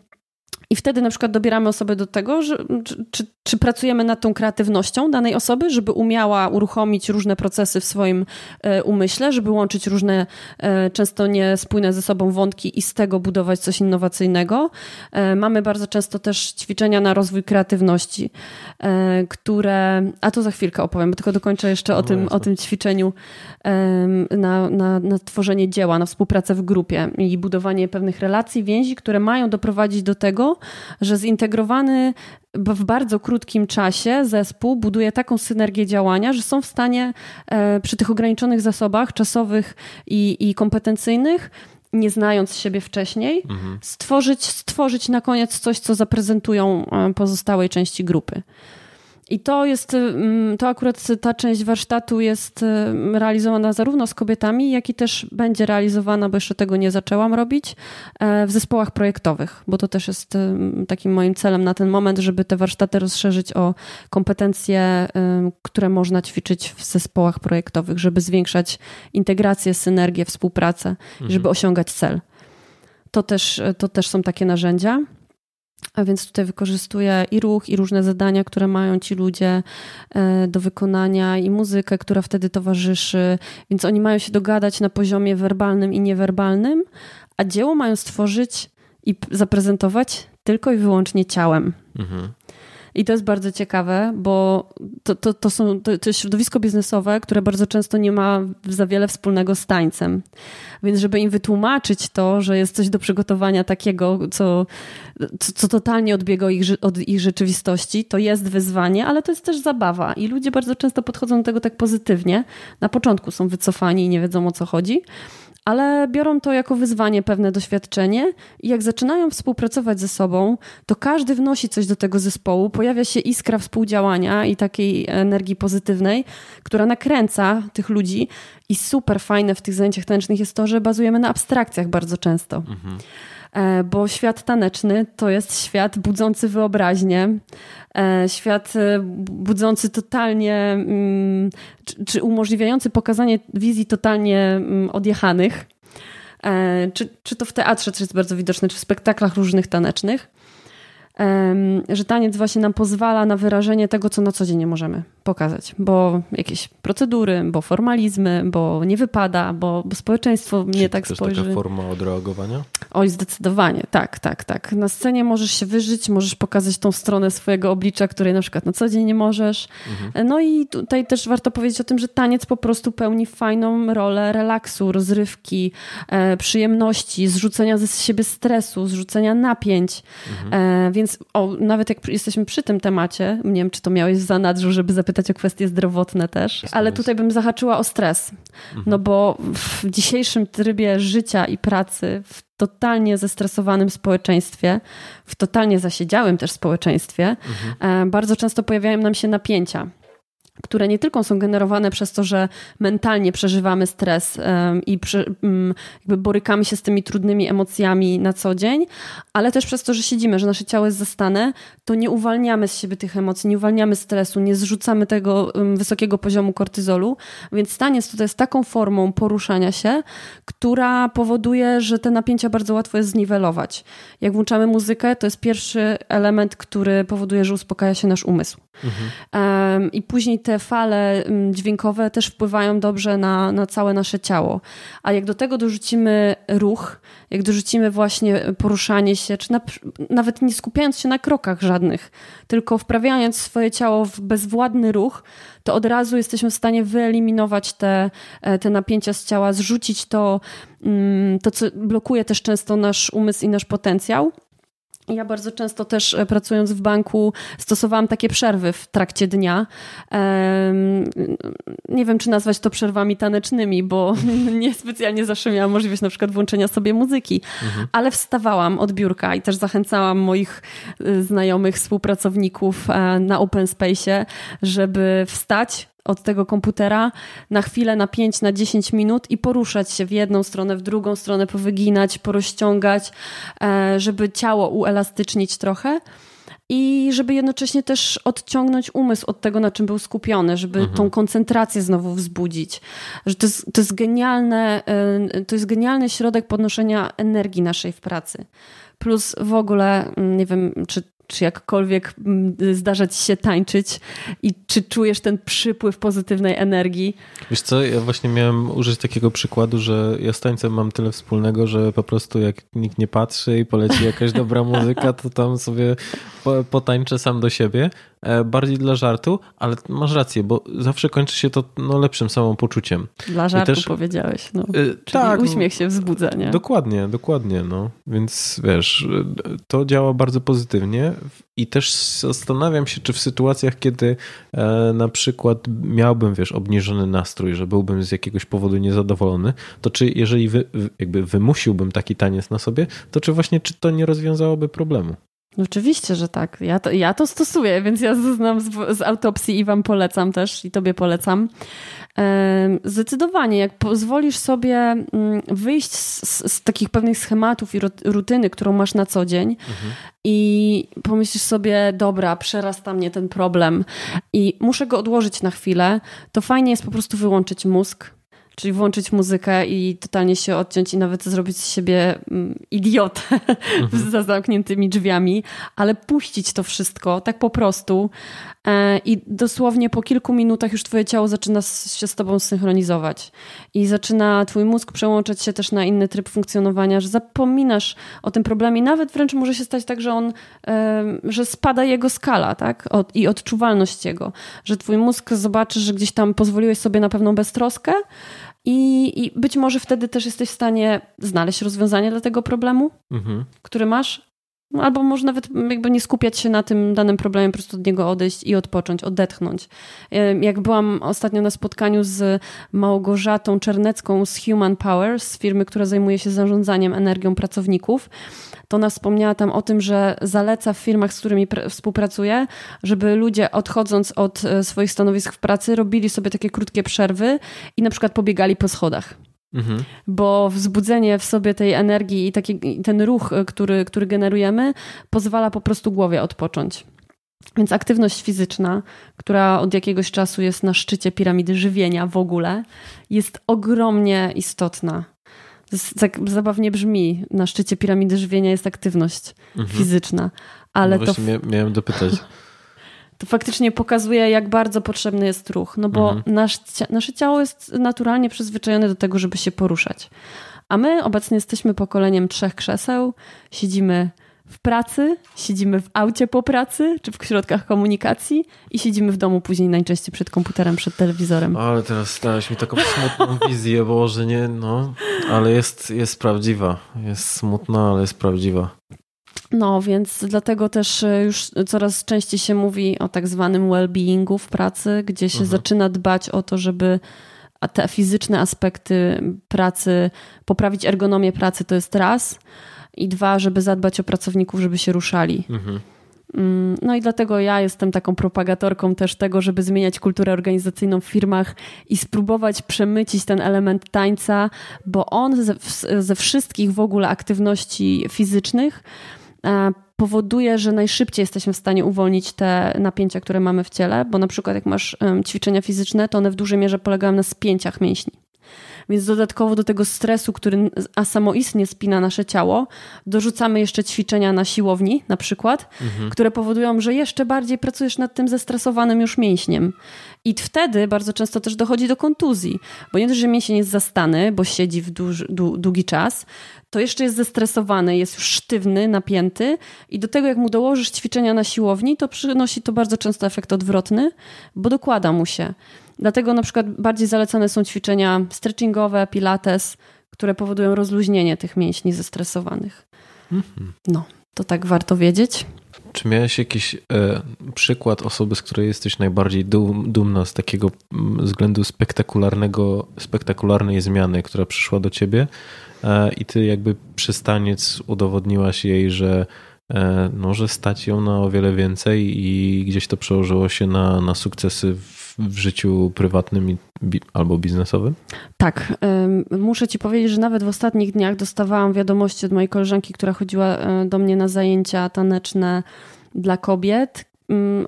I wtedy na przykład dobieramy osobę do tego, że, czy, czy, czy, pracujemy nad tą kreatywnością danej osoby, żeby umiała uruchomić różne procesy w swoim e, umyśle, żeby łączyć różne, e, często niespójne ze sobą wątki i z tego budować coś innowacyjnego. E, mamy bardzo często też ćwiczenia na rozwój kreatywności, które. A to za chwilkę opowiem, bo tylko dokończę jeszcze no o, tym, o tym ćwiczeniu na, na, na tworzenie dzieła, na współpracę w grupie i budowanie pewnych relacji, więzi, które mają doprowadzić do tego, że zintegrowany w bardzo krótkim czasie zespół buduje taką synergię działania, że są w stanie e, przy tych ograniczonych zasobach czasowych i, i kompetencyjnych nie znając siebie wcześniej, mhm. stworzyć, stworzyć na koniec coś, co zaprezentują e, pozostałej części grupy. I to jest, mm, to akurat ta część warsztatu jest mm, realizowana zarówno z kobietami, jak i też będzie realizowana, bo jeszcze tego nie zaczęłam robić, e, w zespołach projektowych, bo to też jest mm, takim moim celem na ten moment, żeby te warsztaty rozszerzyć o kompetencje, które można ćwiczyć w zespołach projektowych, żeby zwiększać integrację, synergię, współpracę, mhm. żeby osiągać cel. To też, to też są takie narzędzia. A więc tutaj wykorzystuję i ruch, i różne zadania, które mają ci ludzie e, do wykonania, i muzykę, która wtedy towarzyszy. Więc oni mają się dogadać na poziomie werbalnym i niewerbalnym, a dzieło mają stworzyć i zaprezentować tylko i wyłącznie ciałem. Mhm. I to jest bardzo ciekawe, bo to, to, to, są, to, to jest środowisko biznesowe, które bardzo często nie ma za wiele wspólnego z tańcem. Więc żeby im wytłumaczyć to, że jest coś do przygotowania takiego, co, co, co totalnie odbiega ich, od ich rzeczywistości, to jest wyzwanie, ale to jest też zabawa. I ludzie bardzo często podchodzą do tego tak pozytywnie. Na początku są wycofani i nie wiedzą o co chodzi ale biorą to jako wyzwanie, pewne doświadczenie i jak zaczynają współpracować ze sobą, to każdy wnosi coś do tego zespołu, pojawia się iskra współdziałania i takiej energii pozytywnej, która nakręca tych ludzi i super fajne w tych zajęciach tanecznych jest to, że bazujemy na abstrakcjach bardzo często. Mhm. E, bo świat taneczny to jest świat budzący wyobraźnię, e, świat e, budzący totalnie, mm, czy, umożliwiający pokazanie wizji totalnie mm, odjechanych. Czy, czy to w teatrze, to jest bardzo widoczne, czy w spektaklach różnych tanecznych. Że taniec właśnie nam pozwala na wyrażenie tego, co na co dzień nie możemy pokazać, bo jakieś procedury, bo formalizmy, bo nie wypada, bo, bo społeczeństwo Czy nie tak to spojrzy. To taka forma odreagowania? Oj, zdecydowanie, tak, tak, tak. Na scenie możesz się wyżyć, możesz pokazać tą stronę swojego oblicza, której na przykład na co dzień nie możesz. Mhm. No i tutaj też warto powiedzieć o tym, że taniec po prostu pełni fajną rolę relaksu, rozrywki, e, przyjemności, zrzucenia ze siebie stresu, zrzucenia napięć, mhm. e, więc więc o, nawet jak jesteśmy przy tym temacie, nie wiem, czy to miałeś w zanadrzu, żeby zapytać o kwestie zdrowotne też, ale tutaj bym zahaczyła o stres. Mhm. No bo w dzisiejszym trybie życia i pracy, w totalnie zestresowanym społeczeństwie, w totalnie zasiedziałym też społeczeństwie, mhm. E, bardzo często pojawiają nam się napięcia które nie tylko są generowane przez to, że mentalnie przeżywamy stres i mm, jakby borykamy się z tymi trudnymi emocjami na co dzień, ale też przez to, że siedzimy, że nasze ciało jest zastane, to nie uwalniamy z siebie tych emocji, nie uwalniamy stresu, nie zrzucamy tego wysokiego poziomu kortyzolu, więc staniec tutaj jest taką formą poruszania się, która powoduje, że te napięcia bardzo łatwo jest zniwelować. Jak włączamy muzykę, to jest pierwszy element, który powoduje, że uspokaja się nasz umysł. Mhm. I później te fale mm, dźwiękowe też wpływają dobrze na, na całe nasze ciało. A jak do tego dorzucimy ruch, jak dorzucimy właśnie poruszanie się, czy na, nawet nie skupiając się na krokach żadnych, tylko wprawiając swoje ciało w bezwładny ruch, to od razu jesteśmy w stanie wyeliminować te, e, te napięcia z ciała, zrzucić to, mm, to, co blokuje też często nasz umysł i nasz potencjał. Ja bardzo często też e, pracując w banku stosowałam takie przerwy w trakcie dnia. Nie wiem, czy nazwać to przerwami tanecznymi, bo niespecjalnie zawsze miałam możliwość na przykład włączenia sobie muzyki, mhm. ale wstawałam od biurka i też zachęcałam moich e, znajomych, współpracowników e, na Open Space, żeby wstać, od tego komputera na chwilę, na 5, na 10 minut i poruszać się w jedną stronę, w drugą stronę, powyginać, porozciągać, e, żeby ciało uelastycznić trochę i żeby jednocześnie też odciągnąć umysł od tego, na czym był skupiony, żeby mhm. tą koncentrację znowu wzbudzić. Że to jest, to jest genialne, e, to jest genialny środek podnoszenia energii naszej w pracy plus w ogóle, mm, nie wiem, czy czy jakkolwiek mm, zdarza ci się tańczyć i czy czujesz ten przypływ pozytywnej energii? Wiesz co, ja właśnie miałem użyć takiego przykładu, że ja z tańcem mam tyle wspólnego, że po prostu jak nikt nie patrzy i poleci jakaś dobra muzyka, to tam sobie potańczę sam do siebie. E, bardziej dla żartu, ale masz rację, bo zawsze kończy się to no, lepszym samopoczuciem. Dla żartu też, powiedziałeś. No. Czyli tak, uśmiech się wzbudza, nie? Dokładnie, dokładnie. No. Więc wiesz, to działa bardzo pozytywnie i też zastanawiam się, czy w sytuacjach, kiedy e, na przykład miałbym, wiesz, obniżony nastrój, że byłbym z jakiegoś powodu niezadowolony, to czy jeżeli wy, jakby wymusiłbym taki taniec na sobie, to czy właśnie, czy to nie rozwiązałoby problemu? Oczywiście, że tak. Ja to, ja to stosuję, więc ja znam z, z autopsji i Wam polecam też i Tobie polecam. Zdecydowanie, jak pozwolisz sobie mm, wyjść z, z, takich pewnych schematów i rutyny, którą masz na co dzień mhm. i pomyślisz sobie, dobra, przerasta mnie ten problem i muszę go odłożyć na chwilę, to fajnie jest po prostu wyłączyć mózg, Czyli włączyć muzykę i totalnie się odciąć i nawet zrobić z siebie mm, idiotę mhm. za zamkniętymi drzwiami, ale puścić to wszystko tak po prostu e, i dosłownie po kilku minutach już twoje ciało zaczyna się z tobą synchronizować i zaczyna twój mózg przełączać się też na inny tryb funkcjonowania, że zapominasz o tym problemie. Nawet wręcz może się stać tak, że on, że spada jego skala tak? i odczuwalność jego, że twój mózg zobaczy, że gdzieś tam pozwoliłeś sobie na pewną beztroskę, i, I, być może wtedy też jesteś w stanie znaleźć rozwiązanie dla tego problemu, mhm. który masz. No, albo może nawet jakby nie skupiać się na tym danym problemie, po prostu od niego odejść i odpocząć, odetchnąć. Jak byłam ostatnio na spotkaniu z Małgorzatą Czernecką z Human Power, z firmy, która zajmuje się zarządzaniem energią pracowników, to ona wspomniała tam o tym, że zaleca w firmach, z którymi współpracuje, żeby ludzie odchodząc od e, swoich stanowisk w pracy robili sobie takie krótkie przerwy i na przykład pobiegali po schodach. Mhm. Bo wzbudzenie w sobie tej energii i taki, ten ruch, e, który, który generujemy, pozwala po prostu głowie odpocząć. Więc aktywność fizyczna, która od jakiegoś czasu jest na szczycie piramidy żywienia w ogóle, jest ogromnie istotna zabawnie brzmi. Na szczycie piramidy żywienia jest aktywność mhm. fizyczna. Ale no to. miałem dopytać. To faktycznie pokazuje, jak bardzo potrzebny jest ruch. No bo mhm. nasz, nasze ciało jest naturalnie przyzwyczajone do tego, żeby się poruszać. A my obecnie jesteśmy pokoleniem trzech krzeseł, siedzimy w pracy, siedzimy w aucie po pracy, czy w środkach komunikacji i siedzimy w domu później najczęściej przed komputerem, przed telewizorem. Ale teraz dałeś mi taką smutną wizję, bo że nie, no, ale jest, jest prawdziwa. Jest smutna, ale jest prawdziwa. No, więc dlatego też e, już coraz częściej się mówi o tak zwanym well-beingu w pracy, gdzie się mhm. zaczyna dbać o to, żeby te fizyczne aspekty pracy, poprawić ergonomię pracy to jest raz, i dwa, żeby zadbać o pracowników, żeby się ruszali. Mhm. Mm, no i dlatego ja jestem taką propagatorką też tego, żeby zmieniać kulturę organizacyjną w firmach i spróbować przemycić ten element tańca, bo on ze, ze wszystkich w ogóle aktywności fizycznych e, powoduje, że najszybciej jesteśmy w stanie uwolnić te napięcia, które mamy w ciele, bo na przykład jak masz ćwiczenia fizyczne, to one w dużej mierze polegają na spięciach mięśni. Więc dodatkowo do tego stresu, który a samoistnie spina nasze ciało, dorzucamy jeszcze ćwiczenia na siłowni, na przykład, mhm. które powodują, że jeszcze bardziej pracujesz nad tym zestresowanym już mięśniem. I wtedy bardzo często też dochodzi do kontuzji, bo nie dość, że mięsień jest zastany, bo siedzi w długi czas, to jeszcze jest zestresowany, jest już sztywny, napięty i do tego jak mu dołożysz ćwiczenia na siłowni, to przynosi to bardzo często efekt odwrotny, bo dokłada mu się. Dlatego na przykład bardziej zalecane są ćwiczenia stretchingowe, pilates, które powodują rozluźnienie tych mięśni zestresowanych. Mhm. No, to tak warto wiedzieć. Czy miałeś jakiś e, przykład osoby, z której jesteś najbardziej dum, dumna z takiego mm, względu spektakularnego, spektakularnej zmiany, która przyszła do ciebie e, i ty jakby przystaniec udowodniłaś jej, że e, no, że stać ją na o wiele więcej i gdzieś to przełożyło się na, na sukcesy w w życiu prywatnym albo biznesowym? Tak. Muszę Ci powiedzieć, że nawet w ostatnich dniach dostawałam wiadomości od mojej koleżanki, która chodziła e, do mnie na zajęcia taneczne dla kobiet.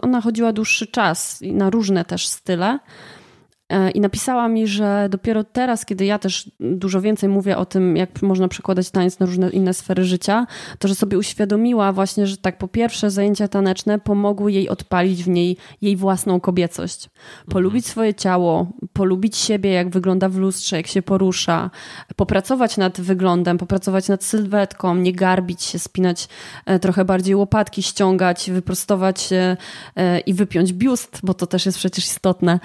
Ona chodziła dłuższy czas na różne też style. E, I napisała mi, że dopiero teraz, kiedy ja też dużo więcej mówię o tym, jak można przekładać taniec na różne inne sfery życia, to że sobie uświadomiła właśnie, że tak po pierwsze zajęcia taneczne pomogły jej odpalić w niej jej własną kobiecość. Polubić mhm. swoje ciało, polubić siebie, jak wygląda w lustrze, jak się porusza, popracować nad wyglądem, popracować nad sylwetką, nie garbić się, spinać e, trochę bardziej łopatki, ściągać, wyprostować się e, i wypiąć biust, bo to też jest przecież istotne,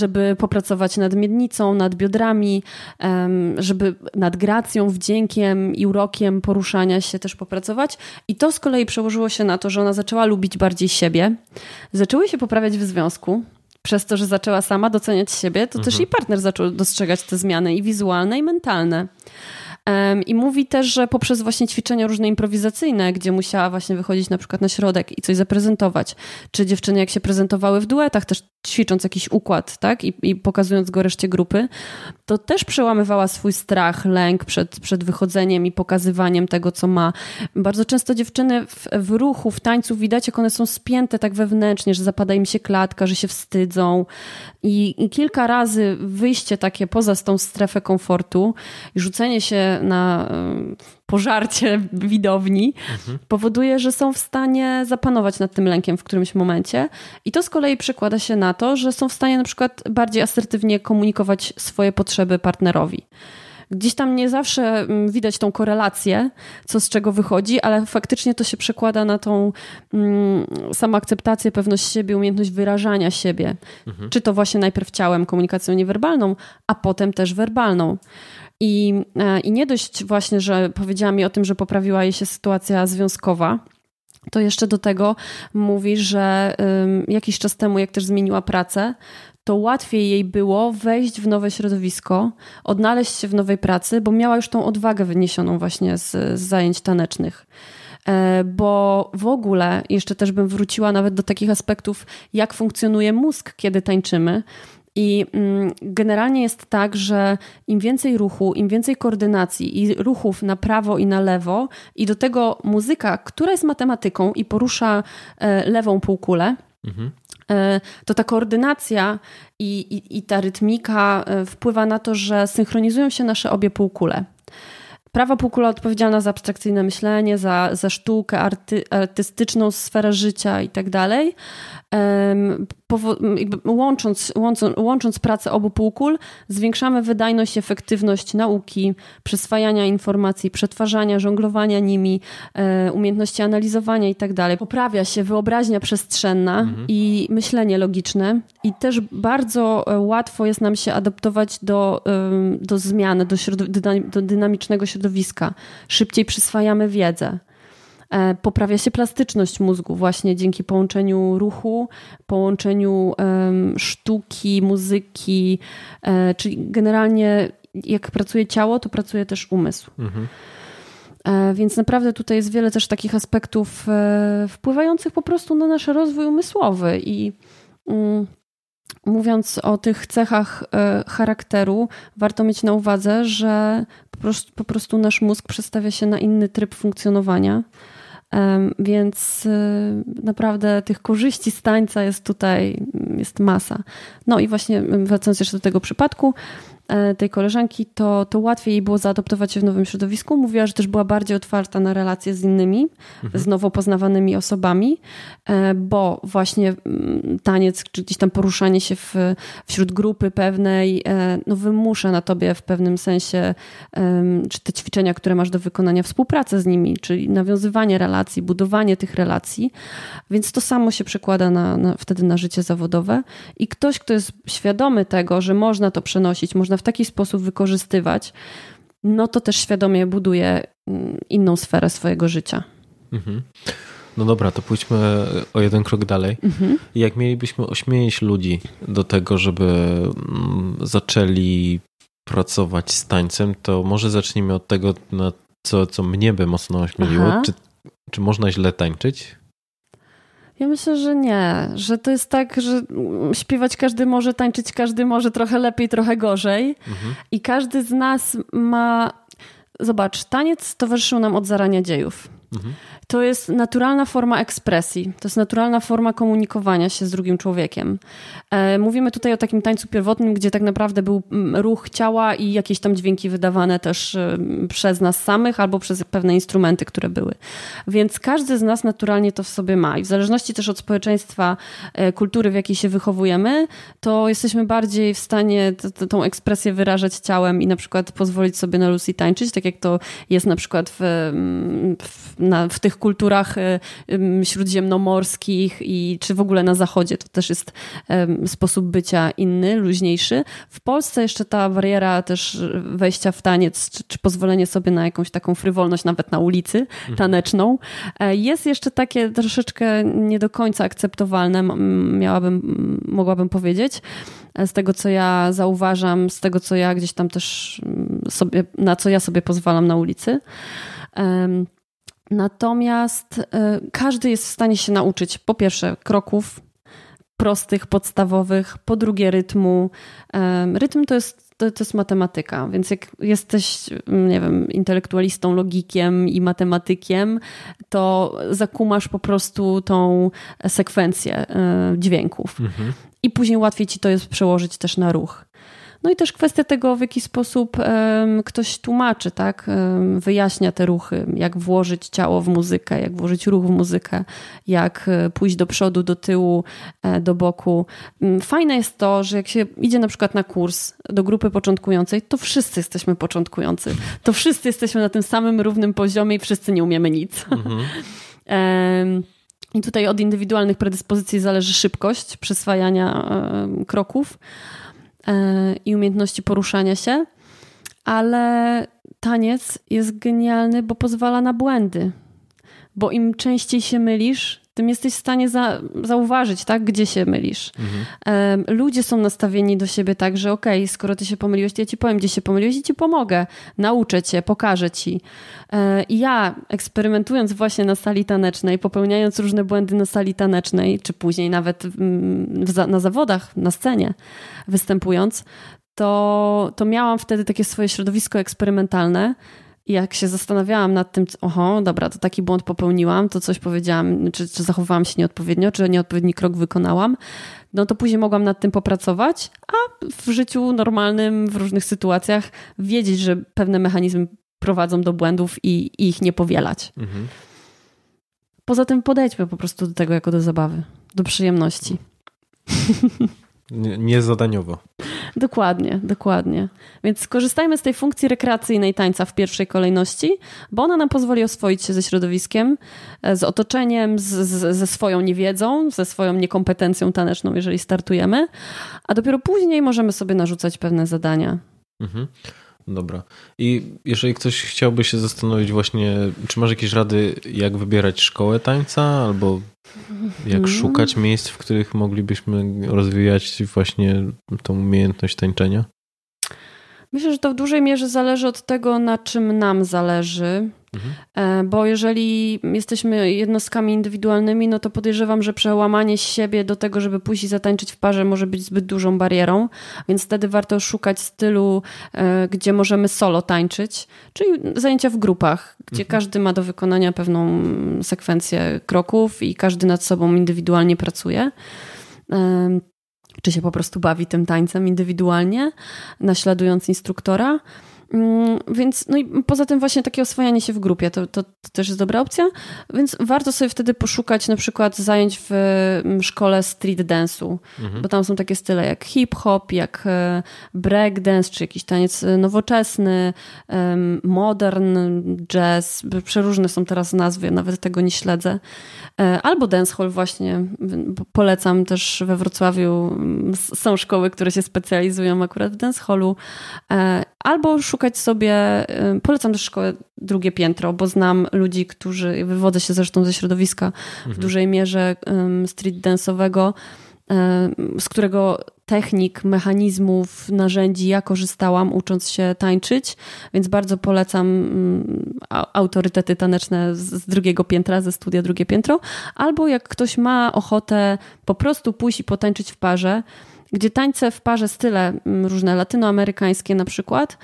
żeby popracować nad miednicą, nad biodrami, żeby nad gracją, wdziękiem i urokiem poruszania się też popracować. I to z kolei przełożyło się na to, że ona zaczęła lubić bardziej siebie, zaczęły się poprawiać w związku, przez to, że zaczęła sama doceniać siebie, to mhm. też jej partner zaczął dostrzegać te zmiany i wizualne, i mentalne. I mówi też, że poprzez właśnie ćwiczenia różne improwizacyjne, gdzie musiała właśnie wychodzić na przykład na środek i coś zaprezentować, czy dziewczyny jak się prezentowały w duetach, też ćwicząc jakiś układ, tak, i, i pokazując go reszcie grupy, to też przełamywała swój strach, lęk przed, przed wychodzeniem i pokazywaniem tego, co ma. Bardzo często dziewczyny w, w ruchu, w tańcu widać, jak one są spięte tak wewnętrznie, że zapada im się klatka, że się wstydzą. I, i kilka razy wyjście takie poza tą strefę komfortu i rzucenie się na pożarcie widowni, mhm. powoduje, że są w stanie zapanować nad tym lękiem w którymś momencie. I to z kolei przekłada się na to, że są w stanie na przykład bardziej asertywnie komunikować swoje potrzeby partnerowi. Gdzieś tam nie zawsze widać tą korelację, co z czego wychodzi, ale faktycznie to się przekłada na tą mm, samoakceptację, pewność siebie, umiejętność wyrażania siebie. Mhm. Czy to właśnie najpierw ciałem, komunikacją niewerbalną, a potem też werbalną. I, e, I nie dość właśnie, że powiedziała mi o tym, że poprawiła jej się sytuacja związkowa, to jeszcze do tego mówi, że um, jakiś czas temu, jak też zmieniła pracę, to łatwiej jej było wejść w nowe środowisko, odnaleźć się w nowej pracy, bo miała już tą odwagę wyniesioną właśnie z, z zajęć tanecznych. E, bo w ogóle jeszcze też bym wróciła nawet do takich aspektów, jak funkcjonuje mózg, kiedy tańczymy, i mm, generalnie jest tak, że im więcej ruchu, im więcej koordynacji i ruchów na prawo i na lewo, i do tego muzyka, która jest matematyką i porusza e, lewą półkulę, mhm. E, to ta koordynacja i, i, i ta rytmika e, wpływa na to, że synchronizują się nasze obie półkule. Prawa półkula odpowiedzialna za abstrakcyjne myślenie, za, za sztukę, arty, artystyczną sferę życia i tak dalej, łącząc, łącząc, łącząc pracę obu półkul, zwiększamy wydajność i efektywność nauki, przyswajania informacji, przetwarzania, żonglowania nimi, e, umiejętności analizowania i tak dalej. Poprawia się wyobraźnia przestrzenna mhm. i myślenie logiczne i też bardzo e, łatwo jest nam się adaptować do, do zmiany, do, do dynamicznego środowiska. Szybciej przyswajamy wiedzę. E, poprawia się plastyczność mózgu właśnie dzięki połączeniu ruchu, połączeniu sztuki, muzyki, e, czyli generalnie jak pracuje ciało, to pracuje też umysł. Mhm. E, więc naprawdę tutaj jest wiele też takich aspektów wpływających po prostu na nasz rozwój umysłowy i mm, mówiąc o tych cechach charakteru, warto mieć na uwadze, że po prostu, po prostu nasz mózg przestawia się na inny tryb funkcjonowania. Więc y, naprawdę tych korzyści z tańca jest tutaj jest masa. No i właśnie wracając jeszcze do tego przypadku, E, tej koleżanki, to, to łatwiej jej było zaadoptować się w nowym środowisku. Mówiła, że też była bardziej otwarta na relacje z innymi, mhm. z nowo poznawanymi osobami, e, bo właśnie mm, taniec, czy gdzieś tam poruszanie się w, wśród grupy pewnej, e, no wymusza na tobie w pewnym sensie, czy te ćwiczenia, które masz do wykonania, współpracę z nimi, czyli nawiązywanie relacji, budowanie tych relacji, więc to samo się przekłada na, na, wtedy na życie zawodowe i ktoś, kto jest świadomy tego, że można to przenosić, można w taki sposób wykorzystywać, no to też świadomie buduje mm, inną sferę swojego życia. Mhm. No dobra, to pójdźmy o jeden krok dalej. Mhm. Jak mielibyśmy ośmielić ludzi do tego, żeby mm, zaczęli pracować z tańcem, to może zacznijmy od tego, na co, co mnie by mocno ośmieliło. Czy, czy można źle tańczyć? Ja myślę, że nie, że to jest tak, że śpiewać każdy może, tańczyć każdy może, trochę lepiej, trochę gorzej. Mhm. I każdy z nas ma. Zobacz, taniec towarzyszył nam od zarania dziejów. To jest naturalna forma ekspresji, to jest naturalna forma komunikowania się z drugim człowiekiem. E, mówimy tutaj o takim tańcu pierwotnym, gdzie tak naprawdę był ruch ciała i jakieś tam dźwięki wydawane też e, przez nas samych albo przez pewne instrumenty, które były. Więc każdy z nas naturalnie to w sobie ma i w zależności też od społeczeństwa, e, kultury, w jakiej się wychowujemy, to jesteśmy bardziej w stanie tą ekspresję wyrażać ciałem i na przykład pozwolić sobie na Lucy tańczyć, tak jak to jest na przykład w, w, na, w tych kulturach e, śródziemnomorskich i czy w ogóle na zachodzie. To też jest sposób bycia inny, luźniejszy. W Polsce jeszcze ta bariera też wejścia w taniec, czy, czy pozwolenie sobie na jakąś taką frywolność nawet na ulicy mhm. taneczną, e, jest jeszcze takie troszeczkę nie do końca akceptowalne, miałabym, mogłabym powiedzieć e, z tego, co ja zauważam, z tego, co ja gdzieś tam też sobie, na co ja sobie pozwalam na ulicy. Natomiast e, każdy jest w stanie się nauczyć, po pierwsze, kroków prostych, podstawowych, po drugie, rytmu. Rytm to jest to, to, jest matematyka, więc jak jesteś, nie wiem, intelektualistą, logikiem i matematykiem, to zakumasz po prostu tą sekwencję e, dźwięków. Mhm. I później łatwiej ci to jest przełożyć też na ruch. No i też kwestia tego, w jaki sposób ktoś tłumaczy, tak? Wyjaśnia te ruchy, jak włożyć ciało w muzykę, jak włożyć ruch w muzykę, jak e, pójść do przodu, do tyłu, e, do boku. Mm, fajne jest to, że jak się idzie na przykład na kurs do grupy początkującej, to wszyscy jesteśmy początkujący. To wszyscy jesteśmy na tym samym równym poziomie i wszyscy nie umiemy nic. Mhm. I tutaj od indywidualnych predyspozycji zależy szybkość przyswajania kroków. E, i umiejętności poruszania się, ale taniec jest genialny, bo pozwala na błędy. Bo im częściej się mylisz, tym jesteś w stanie za, zauważyć, tak, gdzie się mylisz. Mhm. Ludzie są nastawieni do siebie tak, że okej, okay, skoro ty się pomyliłeś, to ja ci powiem, gdzie się pomyliłeś i ci pomogę. Nauczę cię, pokażę ci. E, I ja, eksperymentując właśnie na sali tanecznej, popełniając różne błędy na sali tanecznej, czy później nawet na zawodach, na scenie występując, to, to miałam wtedy takie swoje środowisko eksperymentalne, i jak się zastanawiałam nad tym, oho, dobra, to taki błąd popełniłam, to coś powiedziałam, czy, czy zachowałam się nieodpowiednio, czy nieodpowiedni krok wykonałam, no to później mogłam nad tym popracować, a w życiu normalnym, w różnych sytuacjach wiedzieć, że pewne mechanizmy prowadzą do błędów i, i ich nie powielać. Mhm. Poza tym podejdźmy po prostu do tego jako do zabawy, do przyjemności. Niezadaniowo. Dokładnie, dokładnie. Więc skorzystajmy z tej funkcji rekreacyjnej tańca w pierwszej kolejności, bo ona nam pozwoli oswoić się ze środowiskiem, e, z otoczeniem, z, z, ze swoją niewiedzą, ze swoją niekompetencją taneczną, jeżeli startujemy, a dopiero później możemy sobie narzucać pewne zadania. Mhm. Dobra. I jeżeli ktoś chciałby się zastanowić właśnie, czy masz jakieś rady, jak wybierać szkołę tańca, albo jak hmm. szukać miejsc, w których moglibyśmy rozwijać właśnie tą umiejętność tańczenia? Myślę, że to w dużej mierze zależy od tego, na czym nam zależy. Mhm. E, bo jeżeli jesteśmy jednostkami indywidualnymi, no to podejrzewam, że przełamanie siebie do tego, żeby pójść i zatańczyć w parze, może być zbyt dużą barierą, więc wtedy warto szukać stylu, e, gdzie możemy solo tańczyć, czyli zajęcia w grupach, gdzie mhm. każdy ma do wykonania pewną sekwencję kroków i każdy nad sobą indywidualnie pracuje e, czy się po prostu bawi tym tańcem indywidualnie, naśladując instruktora. Mm, więc no i poza tym właśnie takie oswajanie się w grupie to, to, to, też jest dobra opcja, więc warto sobie wtedy poszukać na przykład zajęć w mm, szkole street dance'u, mhm. bo tam są takie style jak hip-hop, jak e, break dance, czy jakiś taniec e, nowoczesny, modern jazz, przeróżne są teraz nazwy, nawet tego nie śledzę. E, albo dancehall właśnie, polecam też we Wrocławiu, są szkoły, które się specjalizują akurat w dancehallu, albo szukać sobie, polecam też szkołę drugie piętro, bo znam ludzi, którzy, wywodzę się zresztą ze środowiska mhm. w dużej mierze street dance'owego, z którego technik, mechanizmów, narzędzi ja korzystałam ucząc się tańczyć, więc bardzo polecam autorytety taneczne z drugiego piętra, ze studia drugie piętro, albo jak ktoś ma ochotę po prostu pójść i potańczyć w parze, gdzie tańce w parze style mm, różne latynoamerykańskie na przykład,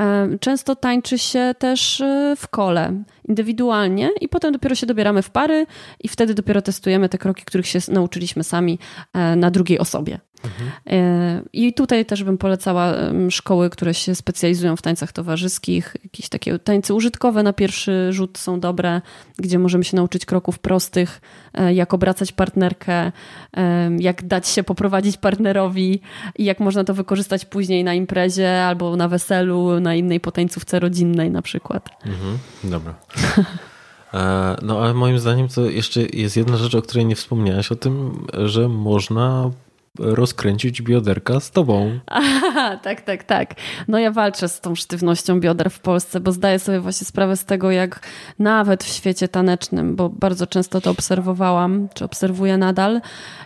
e, często tańczy się też e, w kole, indywidualnie i potem dopiero się dobieramy w pary i wtedy dopiero testujemy te kroki, których się nauczyliśmy sami e, na drugiej osobie. Mhm. I tutaj też bym polecała szkoły, które się specjalizują w tańcach towarzyskich. Jakieś takie tańce użytkowe na pierwszy rzut są dobre, gdzie możemy się nauczyć kroków prostych, e, jak obracać partnerkę, jak dać się poprowadzić partnerowi i jak można to wykorzystać później na imprezie albo na weselu, na innej potańcówce rodzinnej na przykład. Mhm. Dobra. E, no ale moim zdaniem to jeszcze jest jedna rzecz, o której nie wspomniałaś, o tym, że można rozkręcić bioderka z tobą. Aha, tak, tak, tak. No ja walczę z tą sztywnością bioder w Polsce, bo zdaję sobie właśnie sprawę z tego, jak nawet w świecie tanecznym, bo bardzo często to obserwowałam, czy obserwuję nadal,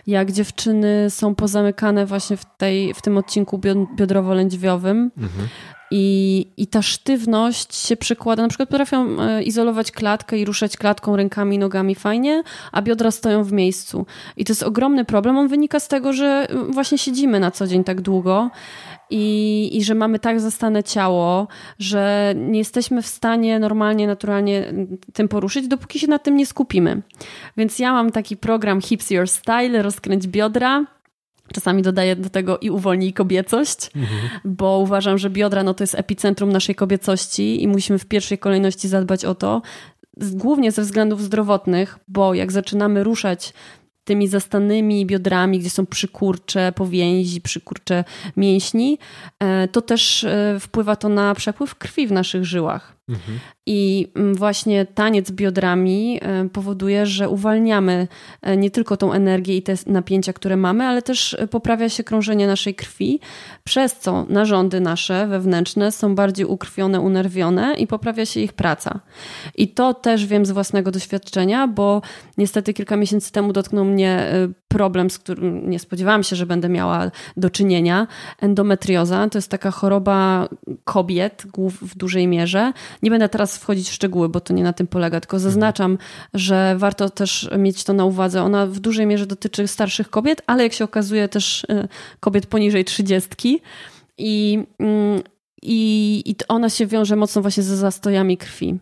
jak dziewczyny są pozamykane właśnie w, tej, w tym odcinku biodrowo-lędźwiowym. Mhm. I, I ta sztywność się przekłada, na przykład potrafią e, izolować klatkę i ruszać klatką, rękami, nogami fajnie, a biodra stoją w miejscu. I to jest ogromny problem. On wynika z tego, że właśnie siedzimy na co dzień tak długo i, i że mamy tak zastane ciało, że nie jesteśmy w stanie normalnie, naturalnie tym poruszyć, dopóki się nad tym nie skupimy. Więc ja mam taki program Hips Your Style, rozkręć biodra Czasami dodaję do tego i uwolnij kobiecość, mhm. bo uważam, że biodra no to jest epicentrum naszej kobiecości i musimy w pierwszej kolejności zadbać o to, głównie ze względów zdrowotnych, bo jak zaczynamy ruszać tymi zastanymi biodrami, gdzie są przykurcze powięzi, przykurcze mięśni, e, to też e, wpływa to na przepływ krwi w naszych żyłach. Mhm. I mm, właśnie taniec biodrami e, powoduje, że uwalniamy e, nie tylko tą energię i te napięcia, które mamy, ale też poprawia się krążenie naszej krwi, przez co narządy nasze wewnętrzne są bardziej ukrwione, unerwione i poprawia się ich praca. I to też wiem z własnego doświadczenia, bo niestety kilka miesięcy temu dotknął mnie e, problem, z którym nie spodziewałam się, że będę miała do czynienia. Endometrioza to jest taka choroba kobiet w dużej mierze. Nie będę teraz wchodzić w szczegóły, bo to nie na tym polega, tylko zaznaczam, że warto też mieć to na uwadze. Ona w dużej mierze dotyczy starszych kobiet, ale jak się okazuje też y, kobiet poniżej trzydziestki. I, mm, i, I ona się wiąże mocno właśnie ze zastojami krwi.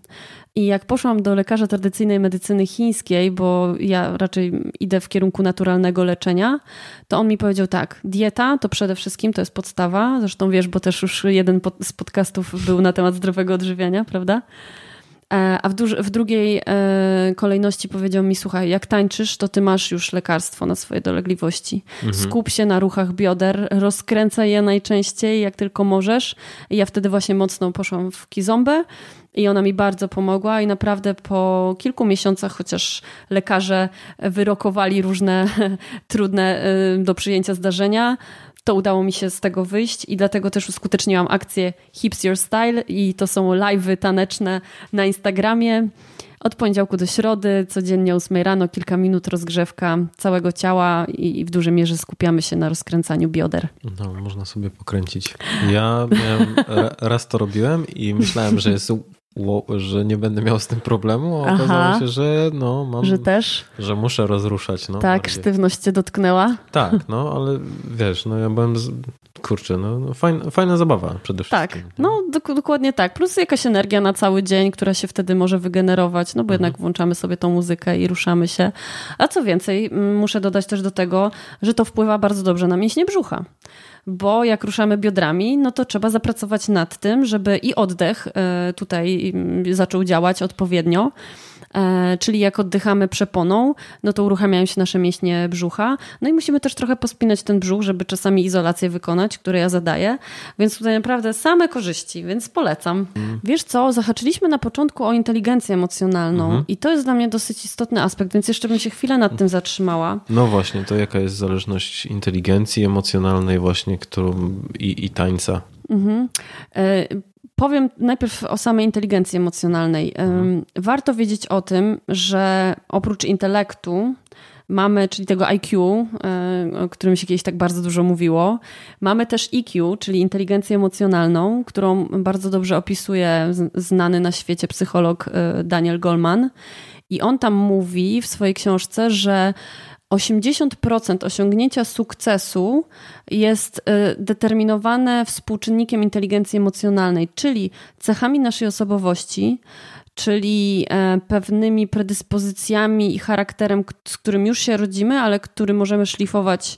I jak poszłam do lekarza tradycyjnej medycyny chińskiej, bo ja raczej idę w kierunku naturalnego leczenia, to on mi powiedział tak: dieta to przede wszystkim to jest podstawa. Zresztą wiesz, bo też już jeden z podcastów był na temat zdrowego odżywiania, prawda? E, a w, w, drugiej e, kolejności powiedział mi: Słuchaj, jak tańczysz, to ty masz już lekarstwo na swoje dolegliwości. Mhm. Skup się na ruchach bioder, rozkręcaj je najczęściej, jak tylko możesz. I ja wtedy właśnie mocno poszłam w kizombę i ona mi bardzo pomogła i naprawdę po kilku miesiącach, chociaż lekarze wyrokowali różne trudne y, do przyjęcia zdarzenia, to udało mi się z tego wyjść i dlatego też uskuteczniłam akcję Hips Your Style i to są live'y taneczne na Instagramie. Od poniedziałku do środy, codziennie o 8 rano, kilka minut rozgrzewka całego ciała i w dużej mierze skupiamy się na rozkręcaniu bioder. No, można sobie pokręcić. Ja miałem, raz to robiłem i myślałem, że jest że nie będę miał z tym problemu, a Aha. okazało się, że no mam, że też, że muszę rozruszać. No, tak, bardziej. sztywność cię dotknęła. Tak, no ale wiesz, no ja byłem, z... kurczę, no, no fajna, fajna zabawa przede tak, wszystkim. Tak, no dokładnie tak, plus jakaś energia na cały dzień, która się wtedy może wygenerować, no bo mhm. jednak włączamy sobie tą muzykę i ruszamy się. A co więcej, muszę dodać też do tego, że to wpływa bardzo dobrze na mięśnie brzucha bo jak ruszamy biodrami, no to trzeba zapracować nad tym, żeby i oddech e, tutaj mm, zaczął działać odpowiednio. E, czyli jak oddychamy przeponą, no to uruchamiają się nasze mięśnie brzucha. No i musimy też trochę pospinać ten brzuch, żeby czasami izolację wykonać, które ja zadaję. Więc tutaj naprawdę same korzyści, więc polecam. Mm. Wiesz co, zahaczyliśmy na początku o inteligencję emocjonalną mm -hmm. i to jest dla mnie dosyć istotny aspekt, więc jeszcze bym się chwilę nad tym zatrzymała. No właśnie, to jaka jest zależność inteligencji emocjonalnej właśnie, którą i, i tańca? Mhm. Powiem najpierw o samej inteligencji emocjonalnej. Mhm. Warto wiedzieć o tym, że oprócz intelektu mamy, czyli tego IQ, e, o którym się kiedyś tak bardzo dużo mówiło, mamy też EQ, czyli inteligencję emocjonalną, którą bardzo dobrze opisuje znany na świecie psycholog e, Daniel Goleman. I on tam mówi w swojej książce, że 80% osiągnięcia sukcesu jest y, determinowane współczynnikiem inteligencji emocjonalnej, czyli cechami naszej osobowości, czyli e, pewnymi predyspozycjami i charakterem, z którym już się rodzimy, ale który możemy szlifować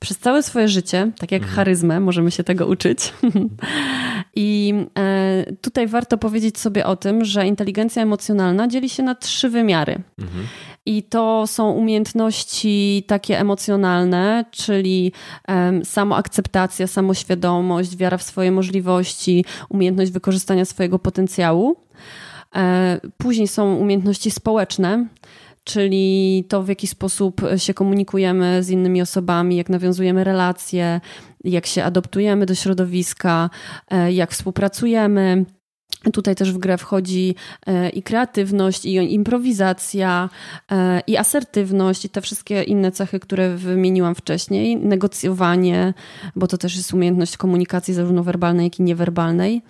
przez całe swoje życie, tak jak mhm. charyzmę, możemy się tego uczyć. I e, tutaj warto powiedzieć sobie o tym, że inteligencja emocjonalna dzieli się na trzy wymiary. Mhm. I to są umiejętności takie emocjonalne, czyli um, samoakceptacja, samoświadomość, wiara w swoje możliwości, umiejętność wykorzystania swojego potencjału. E, później są umiejętności społeczne, czyli to, w jaki sposób się komunikujemy z innymi osobami, jak nawiązujemy relacje, jak się adoptujemy do środowiska, e, jak współpracujemy. Tutaj też w grę wchodzi e, i kreatywność, i improwizacja, i asertywność, i te wszystkie inne cechy, które wymieniłam wcześniej. Negocjowanie, bo to też jest umiejętność komunikacji zarówno werbalnej, jak i niewerbalnej.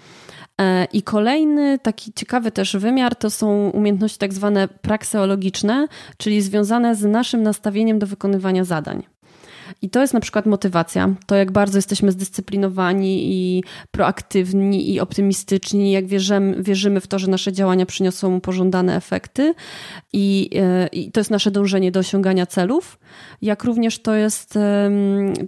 E, I kolejny taki ciekawy też wymiar to są umiejętności tak zwane prakseologiczne, czyli związane z naszym nastawieniem do wykonywania zadań. I to jest na przykład motywacja, to jak bardzo jesteśmy zdyscyplinowani i proaktywni i optymistyczni, jak wierzymy, wierzymy w to, że nasze działania przyniosą pożądane efekty. I, e, i to jest nasze dążenie do osiągania celów, jak również to jest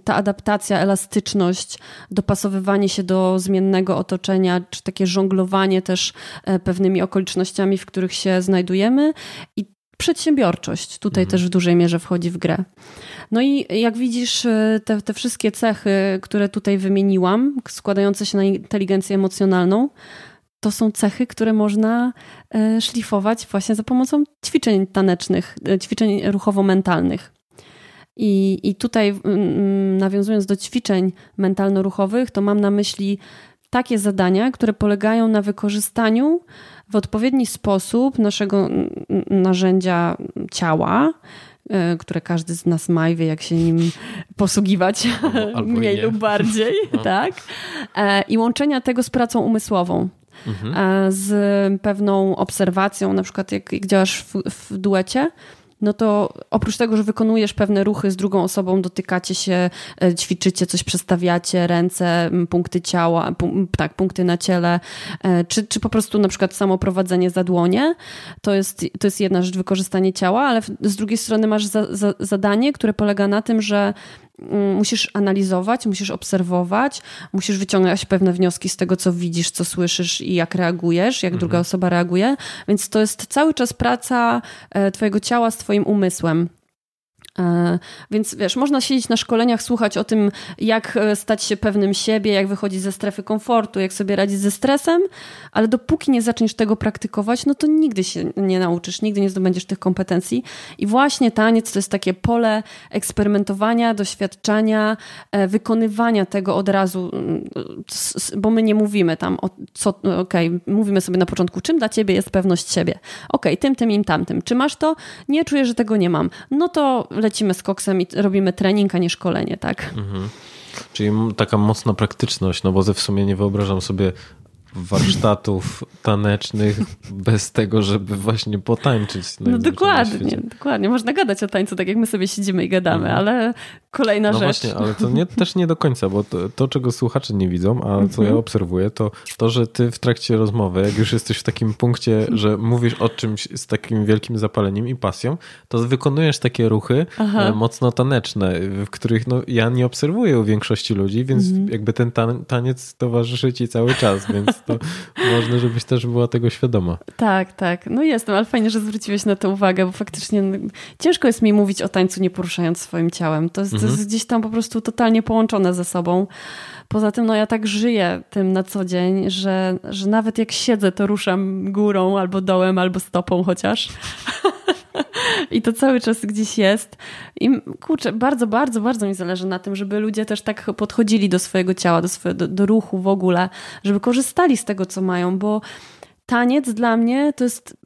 ta adaptacja, elastyczność, dopasowywanie się do zmiennego otoczenia, czy takie żonglowanie też e, pewnymi okolicznościami, w których się znajdujemy. I przedsiębiorczość tutaj mhm. też w dużej mierze wchodzi w grę. No i jak widzisz, y, te, te wszystkie cechy, które tutaj wymieniłam, składające się na inteligencję emocjonalną, to są cechy, które można y, szlifować właśnie za pomocą ćwiczeń tanecznych, y, ćwiczeń ruchowo-mentalnych. I, I tutaj, nawiązując do ćwiczeń mentalno-ruchowych, to mam na myśli takie zadania, które polegają na wykorzystaniu w odpowiedni sposób naszego narzędzia ciała, e, które każdy z nas ma i wie, jak się nim posługiwać, Albo mniej nie. lub bardziej, no. tak? E, I łączenia tego z pracą umysłową. Mhm. E, z pewną obserwacją, na przykład jak, jak działasz w, w duecie, no to oprócz tego, że wykonujesz pewne ruchy z drugą osobą, dotykacie się, e, ćwiczycie, coś przestawiacie, ręce, punkty ciała, tak, punkty na ciele, e, czy, czy po prostu na przykład samo prowadzenie za dłonie, to jest, to jest jedna rzecz, wykorzystanie ciała, ale z drugiej strony masz za, za, zadanie, które polega na tym, że musisz analizować, musisz obserwować, musisz wyciągać pewne wnioski z tego, co widzisz, co słyszysz i jak reagujesz, jak mhm. druga osoba reaguje. Więc to jest cały czas praca e, Twojego ciała z Twoim umysłem. E, więc wiesz, można siedzieć na szkoleniach, słuchać o tym, jak e, stać się pewnym siebie, jak wychodzić ze strefy komfortu, jak sobie radzić ze stresem, ale dopóki nie zaczniesz tego praktykować, no to nigdy się nie nauczysz, nigdy nie zdobędziesz tych kompetencji. I właśnie taniec to jest takie pole eksperymentowania, doświadczania, e, wykonywania tego od razu, mm, bo my nie mówimy tam o co, okej, okay, mówimy sobie na początku, czym dla ciebie jest pewność siebie. Okej, okay, tym, tym i tamtym. Czy masz to? Nie czuję, że tego nie mam. No to lecimy z koksem i robimy trening, a nie szkolenie, tak? Mhm. Czyli taka mocna praktyczność, no bo ze w sumie nie wyobrażam sobie warsztatów tanecznych bez tego, żeby właśnie potańczyć. No dokładnie, dokładnie. Można gadać o tańcu, tak jak my sobie siedzimy i gadamy, mhm. ale kolejna no rzecz. właśnie, ale to nie, też nie do końca, bo to, to, czego słuchacze nie widzą, a co ja mhm. obserwuję, to to, że ty w trakcie rozmowy, jak już jesteś w takim punkcie, że mówisz o czymś z takim wielkim zapaleniem i pasją, to wykonujesz takie ruchy Aha. E, mocno taneczne, w których no, ja nie obserwuję u większości ludzi, więc mhm. jakby ten taniec towarzyszy ci cały czas, więc to ważne, żebyś też była tego świadoma. Tak, tak. No jestem, ale fajnie, że zwróciłeś na to uwagę, bo faktycznie ciężko jest mi mówić o tańcu nie poruszając swoim ciałem. To jest, mhm. to jest gdzieś tam po prostu totalnie połączone ze sobą. Poza tym, no ja tak żyję tym na co dzień, że, że nawet jak siedzę, to ruszam górą albo dołem, albo stopą chociaż. I to cały czas gdzieś jest. I kurczę, bardzo, bardzo, bardzo mi zależy na tym, żeby ludzie też tak podchodzili do swojego ciała, do, swojego, do, do ruchu w ogóle, żeby korzystali z tego, co mają, bo taniec dla mnie to jest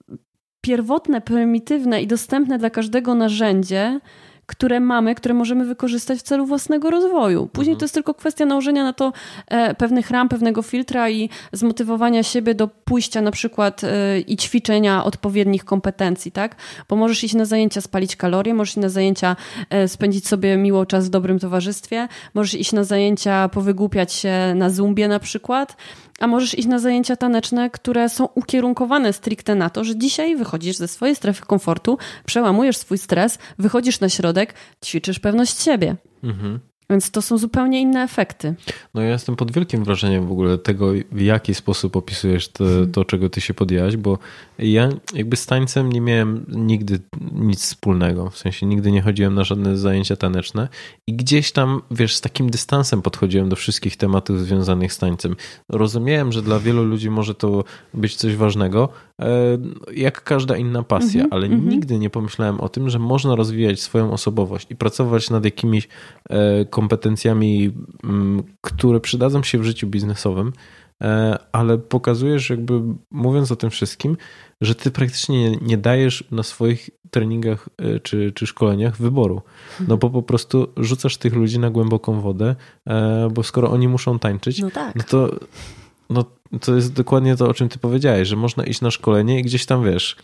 pierwotne, prymitywne i dostępne dla każdego narzędzie, które mamy, które możemy wykorzystać w celu własnego rozwoju. Później mhm. to jest tylko kwestia nałożenia na to e, pewnych ram, pewnego filtra i zmotywowania siebie do pójścia na przykład e, i ćwiczenia odpowiednich kompetencji, tak? Bo możesz iść na zajęcia, spalić kalorie, możesz iść na zajęcia, e, spędzić sobie miło czas w dobrym towarzystwie, możesz iść na zajęcia, powygłupiać się na zumbie na przykład, a możesz iść na zajęcia taneczne, które są ukierunkowane stricte na to, że dzisiaj wychodzisz ze swojej strefy komfortu, przełamujesz swój stres, wychodzisz na środek, ćwiczysz pewność siebie. Mhm. Więc to są zupełnie inne efekty. No ja jestem pod wielkim wrażeniem w ogóle tego, w jaki sposób opisujesz to, mhm. to, czego ty się podjęłaś, bo ja jakby z tańcem nie miałem nigdy nic wspólnego. W sensie nigdy nie chodziłem na żadne zajęcia taneczne i gdzieś tam, wiesz, z takim dystansem podchodziłem do wszystkich tematów związanych z tańcem. Rozumiałem, że dla wielu ludzi może to być coś ważnego, e, jak każda inna pasja, mm -hmm, ale mm -hmm. nigdy nie pomyślałem o tym, że można rozwijać swoją osobowość i pracować nad jakimiś e, kompetencjami, mm, które przydadzą się w życiu biznesowym, e, ale pokazujesz, jakby mówiąc o tym wszystkim, że ty praktycznie nie, dajesz na swoich treningach e, czy, czy szkoleniach wyboru. No bo po prostu rzucasz tych ludzi na głęboką wodę, e, bo skoro oni muszą tańczyć, no, tak. no to no, to jest dokładnie to, o czym ty powiedziałeś, że można iść na szkolenie i gdzieś tam wiesz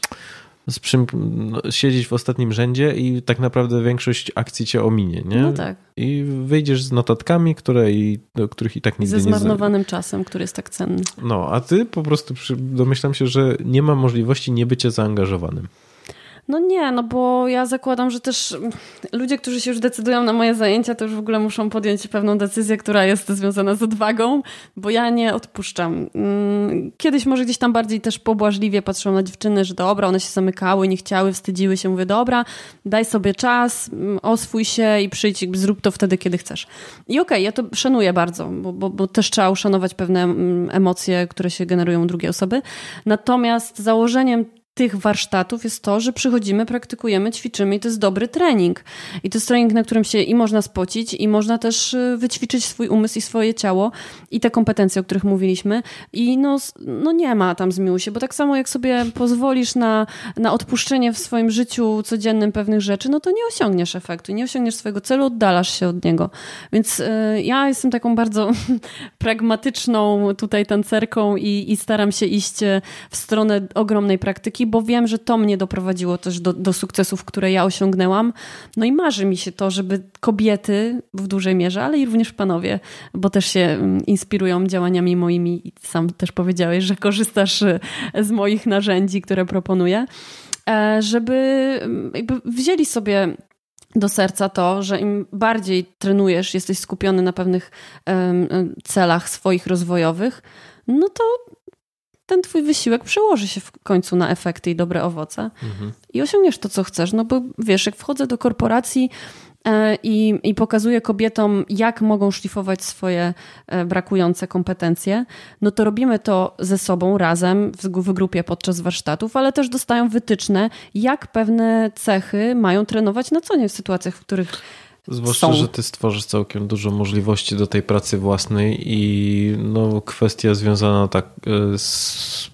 siedzieć w ostatnim rzędzie i tak naprawdę większość akcji cię ominie, nie? No tak. I wyjdziesz z notatkami, które i, których i tak nigdy Ze zmarnowanym nie... czasem, który jest tak cenny. No, a ty po prostu domyślam się, że nie ma możliwości nie bycia zaangażowanym. No nie, no bo ja zakładam, że też ludzie, którzy się już decydują na moje zajęcia, to już w ogóle muszą podjąć pewną decyzję, która jest związana z odwagą, bo ja nie odpuszczam. Mm, kiedyś może gdzieś tam bardziej też pobłażliwie patrzą na dziewczyny, że dobra, one się zamykały, nie chciały, wstydziły się. Mówię, dobra, daj sobie czas, mm, oswój się i przyjdź, zrób to wtedy, kiedy chcesz. I okej, okay, ja to szanuję bardzo, bo, bo, bo też trzeba uszanować pewne mm, emocje, które się generują u drugiej osoby. Natomiast założeniem tych warsztatów jest to, że przychodzimy, praktykujemy, ćwiczymy i to jest dobry trening. I to jest trening, na którym się i można spocić, i można też y, wyćwiczyć swój umysł i swoje ciało i te kompetencje, o których mówiliśmy. I no, no nie ma tam zmiłuj się, bo tak samo jak sobie pozwolisz na, na odpuszczenie w swoim życiu codziennym pewnych rzeczy, no to nie osiągniesz efektu, nie osiągniesz swojego celu, oddalasz się od niego. Więc y, ja jestem taką bardzo pragmatyczną tutaj tancerką i, i staram się iść y, w stronę ogromnej praktyki, bo wiem, że to mnie doprowadziło też do, do sukcesów, które ja osiągnęłam. No i marzy mi się to, żeby kobiety w dużej mierze, ale i również panowie, bo też się mm, inspirują działaniami moimi i sam też powiedziałeś, że korzystasz y, z moich narzędzi, które proponuję, e, żeby mm, wzięli sobie do serca to, że im bardziej trenujesz, jesteś skupiony na pewnych celach swoich rozwojowych, no to ten twój wysiłek przełoży się w końcu na efekty i dobre owoce mhm. i osiągniesz to, co chcesz. No bo wiesz, jak wchodzę do korporacji e, i, i pokazuję kobietom, jak mogą szlifować swoje e, brakujące kompetencje, no to robimy to ze sobą razem w, w grupie podczas warsztatów, ale też dostają wytyczne, jak pewne cechy mają trenować na co nie w sytuacjach, w których Zwłaszcza, są. że ty stworzysz całkiem dużo możliwości do tej pracy własnej i no, kwestia związana tak e, z,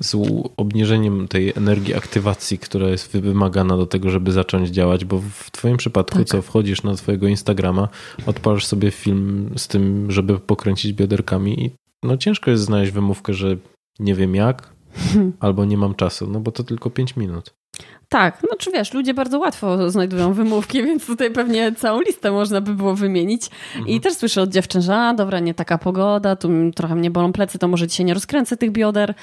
z obniżeniem tej energii aktywacji, która jest wymagana do tego, żeby zacząć działać, bo w twoim przypadku, tak. co wchodzisz na twojego Instagrama, odpalasz sobie film z tym, żeby pokręcić bioderkami i no ciężko jest znaleźć wymówkę, że nie wiem jak, albo nie mam czasu, no bo to tylko 5 minut. Tak, no czy wiesz, ludzie bardzo łatwo znajdują wymówki, więc tutaj pewnie całą listę można by było wymienić. Mhm. I też słyszę od dziewczyn, że a, dobra, nie taka pogoda, tu trochę mnie bolą plecy, to może dzisiaj nie rozkręcę tych bioder.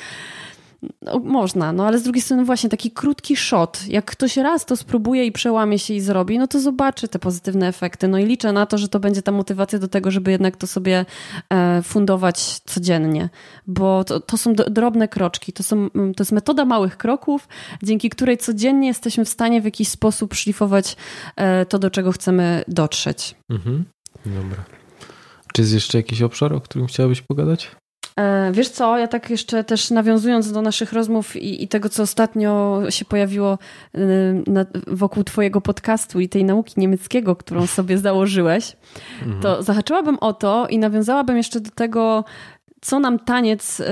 No, można, no ale z drugiej strony właśnie taki krótki shot. Jak ktoś raz to spróbuje i przełamie się i zrobi, no to zobaczy te pozytywne efekty. No i liczę na to, że to będzie ta motywacja do tego, żeby jednak to sobie e, fundować codziennie, bo to, to są drobne kroczki. To, są, mm, to jest metoda małych kroków, dzięki której codziennie jesteśmy w stanie w jakiś sposób szlifować e, to, do czego chcemy dotrzeć. Mhm. Dobra. Czy jest jeszcze jakiś obszar, o którym chciałabyś pogadać? E, wiesz co, ja tak jeszcze też nawiązując do naszych rozmów i, i tego, co ostatnio się pojawiło e, na, wokół Twojego podcastu i tej nauki niemieckiego, którą sobie założyłeś, mhm. to zahaczyłabym o to i nawiązałabym jeszcze do tego, co nam taniec y,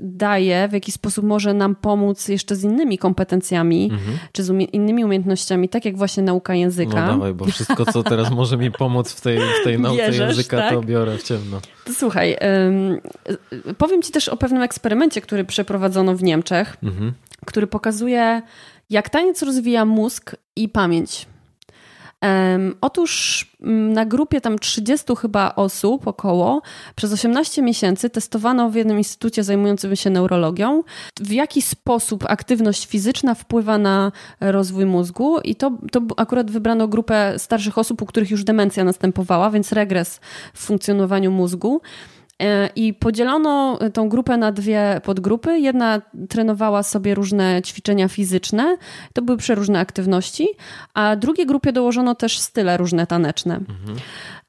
daje, w jaki sposób może nam pomóc jeszcze z innymi kompetencjami, mhm. czy z umie innymi umiejętnościami, tak jak właśnie nauka języka. No dawaj, bo wszystko, co teraz może mi pomóc w tej, w tej nauce Bierzesz, języka, tak? to biorę w ciemno. To słuchaj, y, powiem ci też o pewnym eksperymencie, który przeprowadzono w Niemczech, mhm. który pokazuje, jak taniec rozwija mózg i pamięć. Otóż mm, na grupie tam 30 chyba osób około przez 18 miesięcy testowano w jednym instytucie zajmującym się neurologią, w jaki sposób aktywność fizyczna wpływa na rozwój mózgu i to, to akurat wybrano grupę starszych osób, u których już demencja następowała, więc regres w funkcjonowaniu mózgu. E, I podzielono tą grupę na dwie podgrupy. Jedna trenowała sobie różne ćwiczenia fizyczne, to były przeróżne aktywności, a drugiej grupie dołożono też style różne taneczne. Mhm.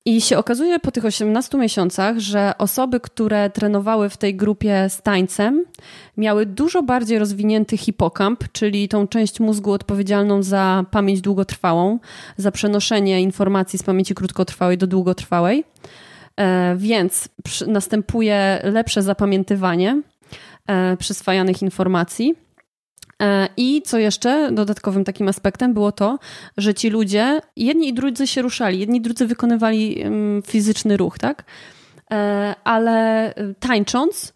I się okazuje po tych 18 miesiącach, że osoby, które trenowały w tej grupie z tańcem, miały dużo bardziej rozwinięty hipokamp, czyli tą część mózgu odpowiedzialną za pamięć długotrwałą, za przenoszenie informacji z pamięci krótkotrwałej do długotrwałej. E, więc następuje lepsze zapamiętywanie e, przyswajanych informacji. E, I co jeszcze dodatkowym takim aspektem było to, że ci ludzie, jedni i drudzy się ruszali, jedni i drudzy wykonywali mm, fizyczny ruch, tak? Ale tańcząc,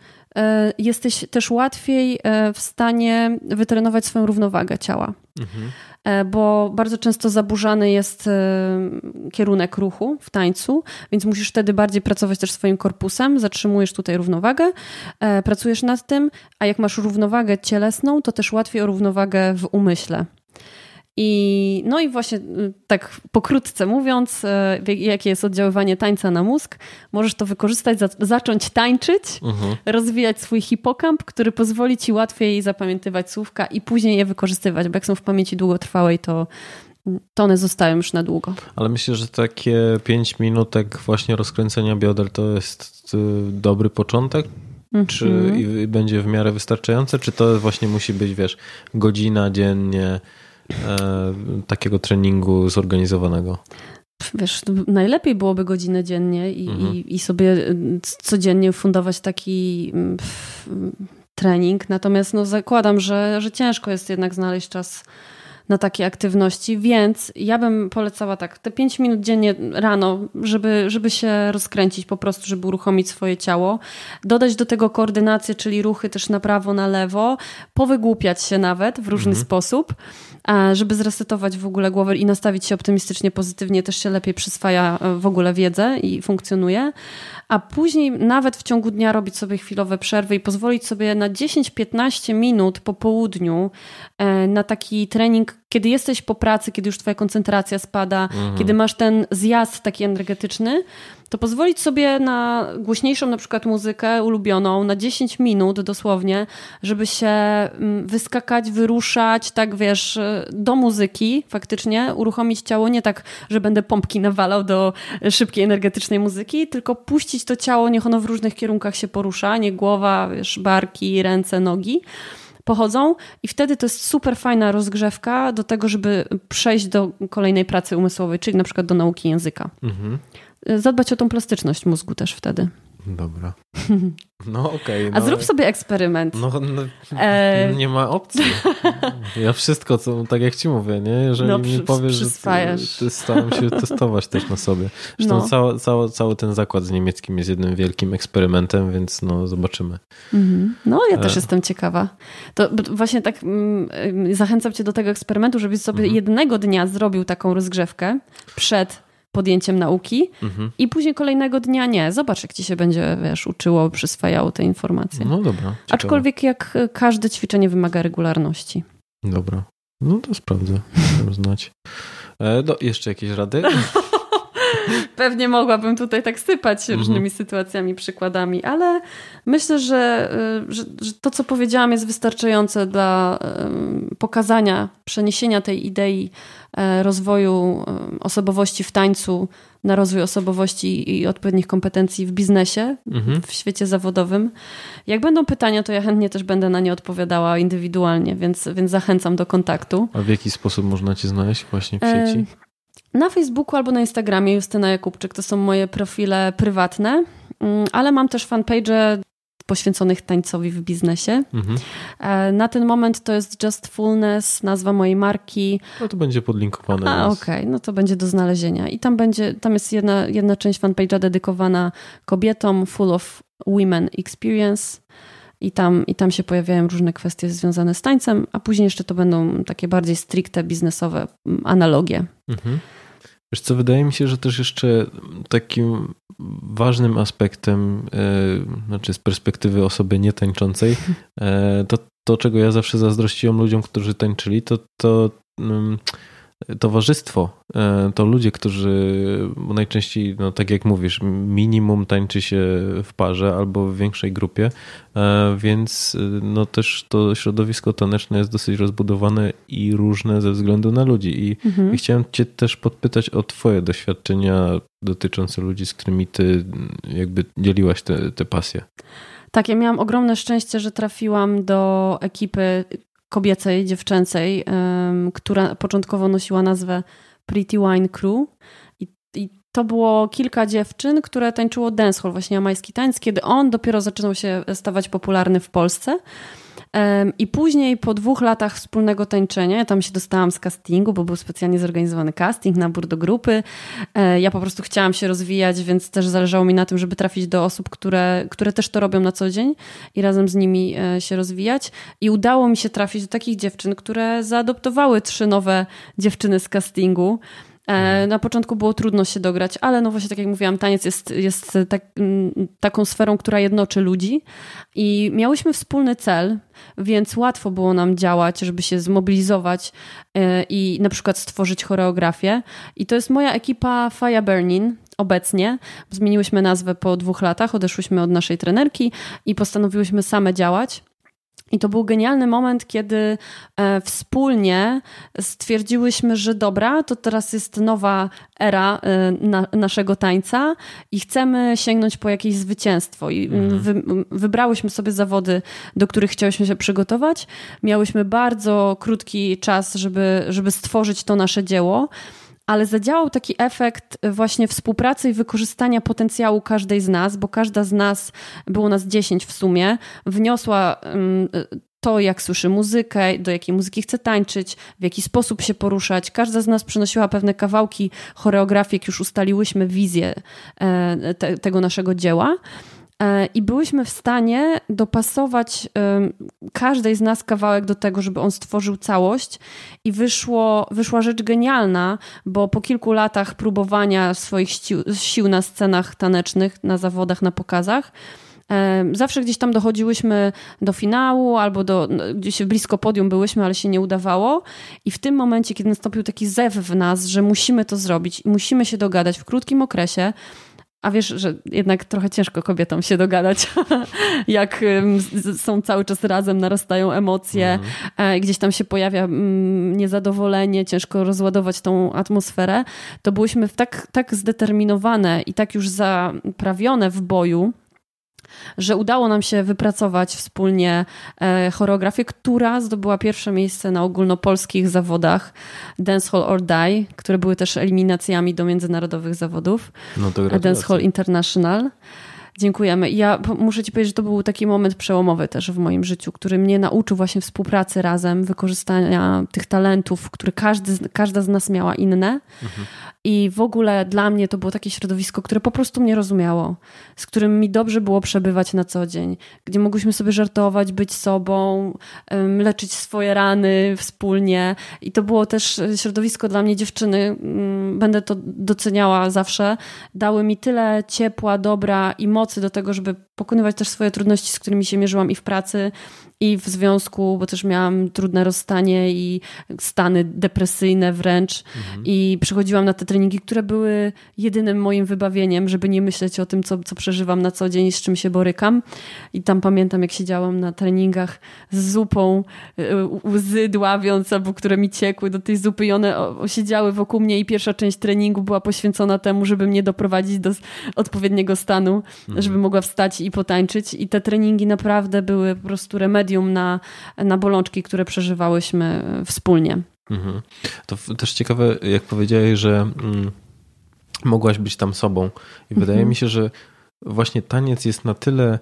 jesteś też łatwiej w stanie wytrenować swoją równowagę ciała. Mhm. Bo bardzo często zaburzany jest e, kierunek ruchu w tańcu, więc musisz wtedy bardziej pracować też swoim korpusem, zatrzymujesz tutaj równowagę, e, pracujesz nad tym, a jak masz równowagę cielesną, to też łatwiej o równowagę w umyśle. I, no i właśnie y, tak pokrótce mówiąc, y, jakie jest oddziaływanie tańca na mózg, możesz to wykorzystać, za, zacząć tańczyć, mhm. rozwijać swój hipokamp, który pozwoli ci łatwiej zapamiętywać słówka i później je wykorzystywać, bo jak są w pamięci długotrwałej, to, to one zostają już na długo. Ale myślę, że takie 5 minutek właśnie rozkręcenia bioder to jest y, dobry początek? Czy mhm. będzie w miarę wystarczające, czy to właśnie musi być, wiesz, godzina dziennie, takiego treningu zorganizowanego? Wiesz, najlepiej byłoby godzinę dziennie i, mhm. i, i, sobie e, codziennie fundować taki mm, trening. Natomiast no, zakładam, że, że ciężko jest jednak znaleźć czas na takie aktywności, więc ja bym polecała tak, te 5 minut dziennie rano, żeby, żeby się rozkręcić po prostu, żeby uruchomić swoje ciało, dodać do tego koordynację, czyli ruchy też na prawo, na lewo, powygłupiać się nawet w różny mhm. sposób, żeby zresetować w ogóle głowę i nastawić się optymistycznie, pozytywnie, też się lepiej przyswaja e, w ogóle wiedzę i funkcjonuje, a później nawet w ciągu dnia robić sobie chwilowe przerwy i pozwolić sobie na 10-15 minut po południu e, na taki trening kiedy jesteś po pracy, kiedy już twoja koncentracja spada, mhm. kiedy masz ten zjazd taki energetyczny, to pozwolić sobie na głośniejszą na przykład muzykę ulubioną na 10 minut dosłownie, żeby się mm, wyskakać, wyruszać, tak wiesz, do muzyki faktycznie, uruchomić ciało nie tak, że będę pompki nawalał do szybkiej energetycznej muzyki, tylko puścić to ciało, niech ono w różnych kierunkach się porusza, nie głowa, wiesz, barki, ręce, nogi pochodzą i wtedy to jest super fajna rozgrzewka do tego, żeby przejść do kolejnej pracy umysłowej, czyli na przykład do nauki języka. Mhm. Zadbać o tą plastyczność mózgu też wtedy. Dobra. No okej. Okay, no, A zrób sobie eksperyment. No, no e... nie ma opcji. Ja wszystko, co, tak jak ci mówię, nie? Jeżeli no, mi powiesz, że ty, staram się testować też na sobie. Zresztą no. cały, cały, cały ten zakład z niemieckim jest jednym wielkim eksperymentem, więc no zobaczymy. Mhm. No ja też e... jestem ciekawa. To właśnie tak mm, zachęcam cię do tego eksperymentu, żebyś sobie mhm. jednego dnia zrobił taką rozgrzewkę przed podjęciem nauki mhm. i później kolejnego dnia nie. Zobacz, jak ci się będzie, wiesz, uczyło, przyswajało te informacje. No dobra. Ciekawe. Aczkolwiek jak każde ćwiczenie wymaga regularności. Dobra. No to sprawdzę. Chcę znać. E, do, jeszcze jakieś rady? Pewnie mogłabym tutaj tak sypać mhm. różnymi sytuacjami, przykładami, ale myślę, że, y, że, że, to, co powiedziałam, jest wystarczające dla pokazania, przeniesienia tej idei e, rozwoju osobowości w tańcu na rozwój osobowości i odpowiednich kompetencji w biznesie, mhm. w świecie zawodowym. Jak będą pytania, to ja chętnie też będę na nie odpowiadała indywidualnie, więc, więc zachęcam do kontaktu. A w jaki sposób można Cię znaleźć właśnie w sieci? Na Facebooku albo na Instagramie Justyna Jakubczyk to są moje profile prywatne, mm, ale mam też fanpage poświęconych tańcowi w biznesie. Mhm. Na ten moment to jest Just Fullness, nazwa mojej marki. No to będzie podlinkowane. A, okej, okay. no to będzie do znalezienia. I tam będzie, tam jest jedna, jedna część fanpage'a dedykowana kobietom, full of women experience. I tam, I tam się pojawiają różne kwestie związane z tańcem, a później jeszcze to będą takie bardziej stricte biznesowe analogie. Mhm. Wiesz co, wydaje mi się, że też jeszcze takim ważnym aspektem, e, znaczy z perspektywy osoby nietańczącej, e, to to, czego ja zawsze zazdrościłem ludziom, którzy tańczyli, to, to mm, towarzystwo, e, to ludzie, którzy najczęściej, no tak jak mówisz, minimum tańczy się w parze albo w większej grupie, e, więc e, no też to środowisko taneczne jest dosyć rozbudowane i różne ze względu na ludzi. I, mhm. i chciałem cię też podpytać o twoje doświadczenia dotyczące ludzi, z którymi ty jakby dzieliłaś te, te pasje. Tak, ja miałam ogromne szczęście, że trafiłam do ekipy kobiecej, dziewczęcej, która początkowo nosiła nazwę Pretty Wine Crew. I, I, to było kilka dziewczyn, które tańczyło dancehall, właśnie jamański tańc, kiedy on dopiero zaczynał się stawać popularny w Polsce. I później po dwóch latach wspólnego tańczenia, ja tam się dostałam z castingu, bo był specjalnie zorganizowany casting, nabór do grupy. E, ja po prostu chciałam się rozwijać, więc też zależało mi na tym, żeby trafić do osób, które, które też to robią na co dzień i razem z nimi e, się rozwijać. I udało mi się trafić do takich dziewczyn, które zaadoptowały trzy nowe dziewczyny z castingu. E, mhm. Na początku było trudno się dograć, ale no właśnie tak jak mówiłam, taniec jest, jest tak, taką sferą, która jednoczy ludzi i miałyśmy wspólny cel, więc łatwo było nam działać, żeby się zmobilizować e, i na przykład stworzyć choreografię. I to jest moja ekipa Fire Burning, obecnie. Zmieniłyśmy nazwę po dwóch latach, odeszłyśmy od naszej trenerki i postanowiłyśmy same działać. I to był genialny moment, kiedy e, wspólnie stwierdziłyśmy, że dobra, to teraz jest nowa era e, na, naszego tańca i chcemy sięgnąć po jakieś zwycięstwo. I mhm. wy, wybrałyśmy sobie zawody, do których chciałyśmy się przygotować. Miałyśmy bardzo krótki czas, żeby, żeby stworzyć to nasze dzieło ale zadziałał taki efekt właśnie współpracy i wykorzystania potencjału każdej z nas, bo każda z nas, było nas 10 w sumie, wniosła to, jak słyszy muzykę, do jakiej muzyki chce tańczyć, w jaki sposób się poruszać. Każda z nas przynosiła pewne kawałki choreografii, jak już ustaliłyśmy wizję e, te, tego naszego dzieła. E, I byłyśmy w stanie dopasować każdej z nas kawałek do tego, żeby on stworzył całość. I wyszło, wyszła rzecz genialna, bo po kilku latach próbowania swoich sił, na scenach tanecznych, na zawodach, na pokazach, Zawsze gdzieś tam dochodziłyśmy do finału albo do, no, gdzieś blisko podium byłyśmy, ale się nie udawało. I w tym momencie, kiedy nastąpił taki zew w nas, że musimy to zrobić i musimy się dogadać w krótkim okresie, a wiesz, że jednak trochę ciężko kobietom się dogadać, jak są cały czas razem, narastają emocje, mhm. gdzieś tam się pojawia mm, niezadowolenie, ciężko rozładować tą atmosferę, to byłyśmy tak, tak zdeterminowane i tak już zaprawione w boju, że udało nam się wypracować wspólnie e, choreografię, która zdobyła pierwsze miejsce na ogólnopolskich zawodach Dance Hall or Die, które były też eliminacjami do międzynarodowych zawodów. No to Dance Hall International. Dziękujemy. Ja muszę Ci powiedzieć, że to był taki moment przełomowy też w moim życiu, który mnie nauczył właśnie współpracy razem, wykorzystania tych talentów, które każdy, każda z nas miała inne. Mhm. I w ogóle dla mnie to było takie środowisko, które po prostu mnie rozumiało, z którym mi dobrze było przebywać na co dzień, gdzie mogłyśmy sobie żartować, być sobą, leczyć swoje rany wspólnie. I to było też środowisko dla mnie dziewczyny, będę to doceniała zawsze. Dały mi tyle ciepła, dobra i mocy do tego, żeby pokonywać też swoje trudności, z którymi się mierzyłam i w pracy, i w związku, bo też miałam trudne rozstanie i stany depresyjne wręcz. Mhm. I przychodziłam na te treningi, które były jedynym moim wybawieniem, żeby nie myśleć o tym, co, co przeżywam na co dzień i z czym się borykam. I tam pamiętam, jak siedziałam na treningach z zupą, y, łzy dławiąc, albo które mi ciekły do tej zupy i one siedziały wokół mnie i pierwsza część treningu była poświęcona temu, żeby mnie doprowadzić do odpowiedniego stanu, mhm. żeby mogła wstać i potańczyć. I te treningi naprawdę były po prostu remedium medium na, na bolączki, które przeżywałyśmy wspólnie. Mhm. To też ciekawe, jak powiedziałeś, że mm, mogłaś być tam sobą. I wydaje mhm. mi się, że właśnie taniec jest na tyle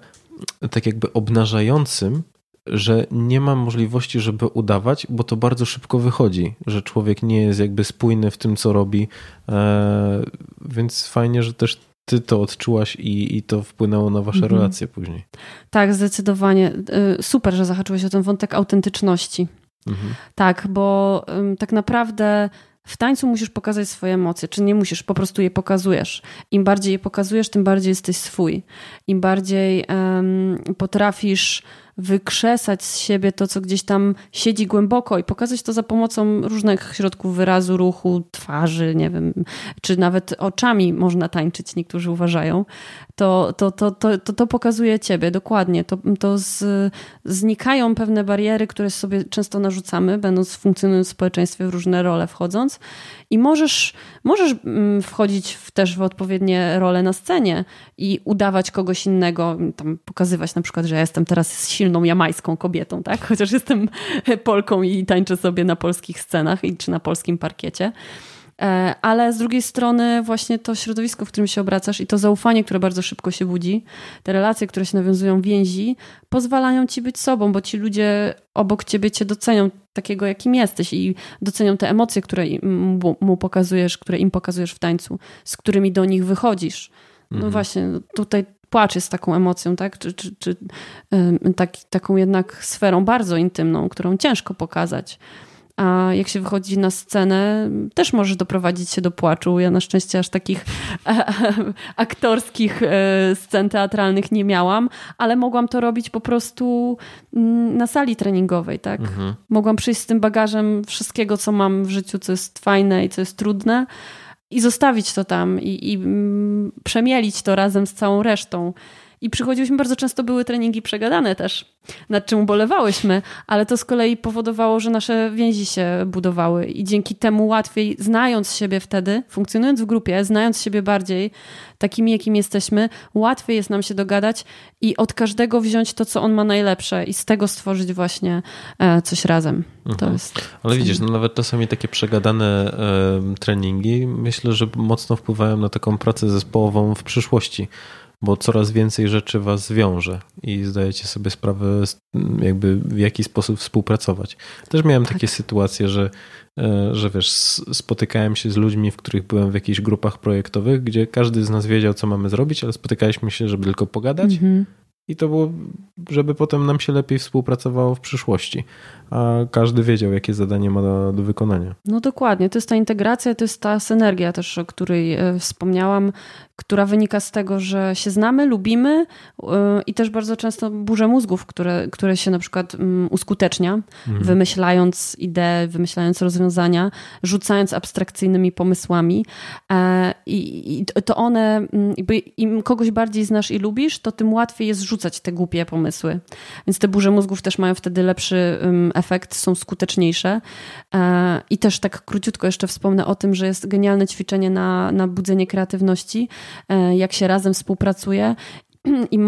tak jakby obnażającym, że nie ma możliwości, żeby udawać, bo to bardzo szybko wychodzi, że człowiek nie jest jakby spójny w tym, co robi. E, więc fajnie, że też ty to odczułaś i, i to wpłynęło na wasze mhm. relacje później. Tak, zdecydowanie. Y, super, że zahaczyłeś o ten wątek autentyczności. Mhm. Tak, bo tak naprawdę w tańcu musisz pokazać swoje emocje, czy nie musisz, po prostu je pokazujesz. Im bardziej je pokazujesz, tym bardziej jesteś swój. Im bardziej um, potrafisz wykrzesać z siebie to, co gdzieś tam siedzi głęboko i pokazać to za pomocą różnych środków wyrazu, ruchu, twarzy, nie wiem, czy nawet oczami można tańczyć, niektórzy uważają, to, to, to, to, to, to pokazuje ciebie dokładnie. To, to z, znikają pewne bariery, które sobie często narzucamy, będąc funkcjonując w społeczeństwie w różne role wchodząc i możesz, możesz mm, wchodzić w, też w odpowiednie role na scenie i udawać kogoś innego, tam pokazywać na przykład, że ja jestem teraz silną jamańską kobietą, tak? Chociaż jestem Polką i tańczę sobie na polskich scenach czy na polskim parkiecie. E, ale z drugiej strony właśnie to środowisko, w którym się obracasz i to zaufanie, które bardzo szybko się budzi, te relacje, które się nawiązują, więzi, pozwalają ci być sobą, bo ci ludzie obok ciebie cię docenią takiego, jakim jesteś i docenią te emocje, które mu pokazujesz, które im pokazujesz w tańcu, z którymi do nich wychodzisz. No mhm. właśnie, tutaj płacz jest taką emocją, tak? Czy, czy, czy tak, taką jednak sferą bardzo intymną, którą ciężko pokazać. A jak się wychodzi na scenę, też możesz doprowadzić się do płaczu. Ja na szczęście aż takich aktorskich e, scen teatralnych nie miałam, ale mogłam to robić po prostu mm, na sali treningowej, tak? Mhm. Mogłam przyjść z tym bagażem wszystkiego, co mam w życiu, co jest fajne i co jest trudne i zostawić to tam i, i mm, przemielić to razem z całą resztą. I przychodziłyśmy, bardzo często były treningi przegadane też, nad czym ubolewałyśmy, ale to z kolei powodowało, że nasze więzi się budowały i dzięki temu łatwiej, znając siebie wtedy, funkcjonując w grupie, znając siebie bardziej, takimi jakim jesteśmy, łatwiej jest nam się dogadać i od każdego wziąć to, co on ma najlepsze i z tego stworzyć właśnie e, coś razem. Mhm. To jest ale widzisz, no nawet czasami takie przegadane treningi myślę, że mocno wpływają na taką pracę zespołową w przyszłości bo coraz więcej rzeczy was wiąże i zdajecie sobie sprawę, jakby w jaki sposób współpracować. Też miałem tak. takie sytuacje, że, e, że wiesz, spotykałem się z ludźmi, w których byłem w jakichś grupach projektowych, gdzie każdy z nas wiedział, co mamy zrobić, ale spotykaliśmy się, żeby tylko pogadać. Mhm. I to było, żeby potem nam się lepiej współpracowało w przyszłości, a każdy wiedział, jakie zadanie ma do, do, wykonania. No dokładnie, to jest ta integracja, to jest ta synergia też, o której e, wspomniałam, która wynika z tego, że się znamy, lubimy e, i też bardzo często burze mózgów, które, które się na przykład mm, uskutecznia, mhm. wymyślając idee, wymyślając rozwiązania, rzucając abstrakcyjnymi pomysłami e, i, i to one, mm, im kogoś bardziej znasz i lubisz, to tym łatwiej jest rzucać te głupie pomysły. Więc te burze mózgów też mają wtedy lepszy efekt, są skuteczniejsze. E, I też tak króciutko jeszcze wspomnę o tym, że jest genialne ćwiczenie na, na budzenie kreatywności, e, jak się razem współpracuje i,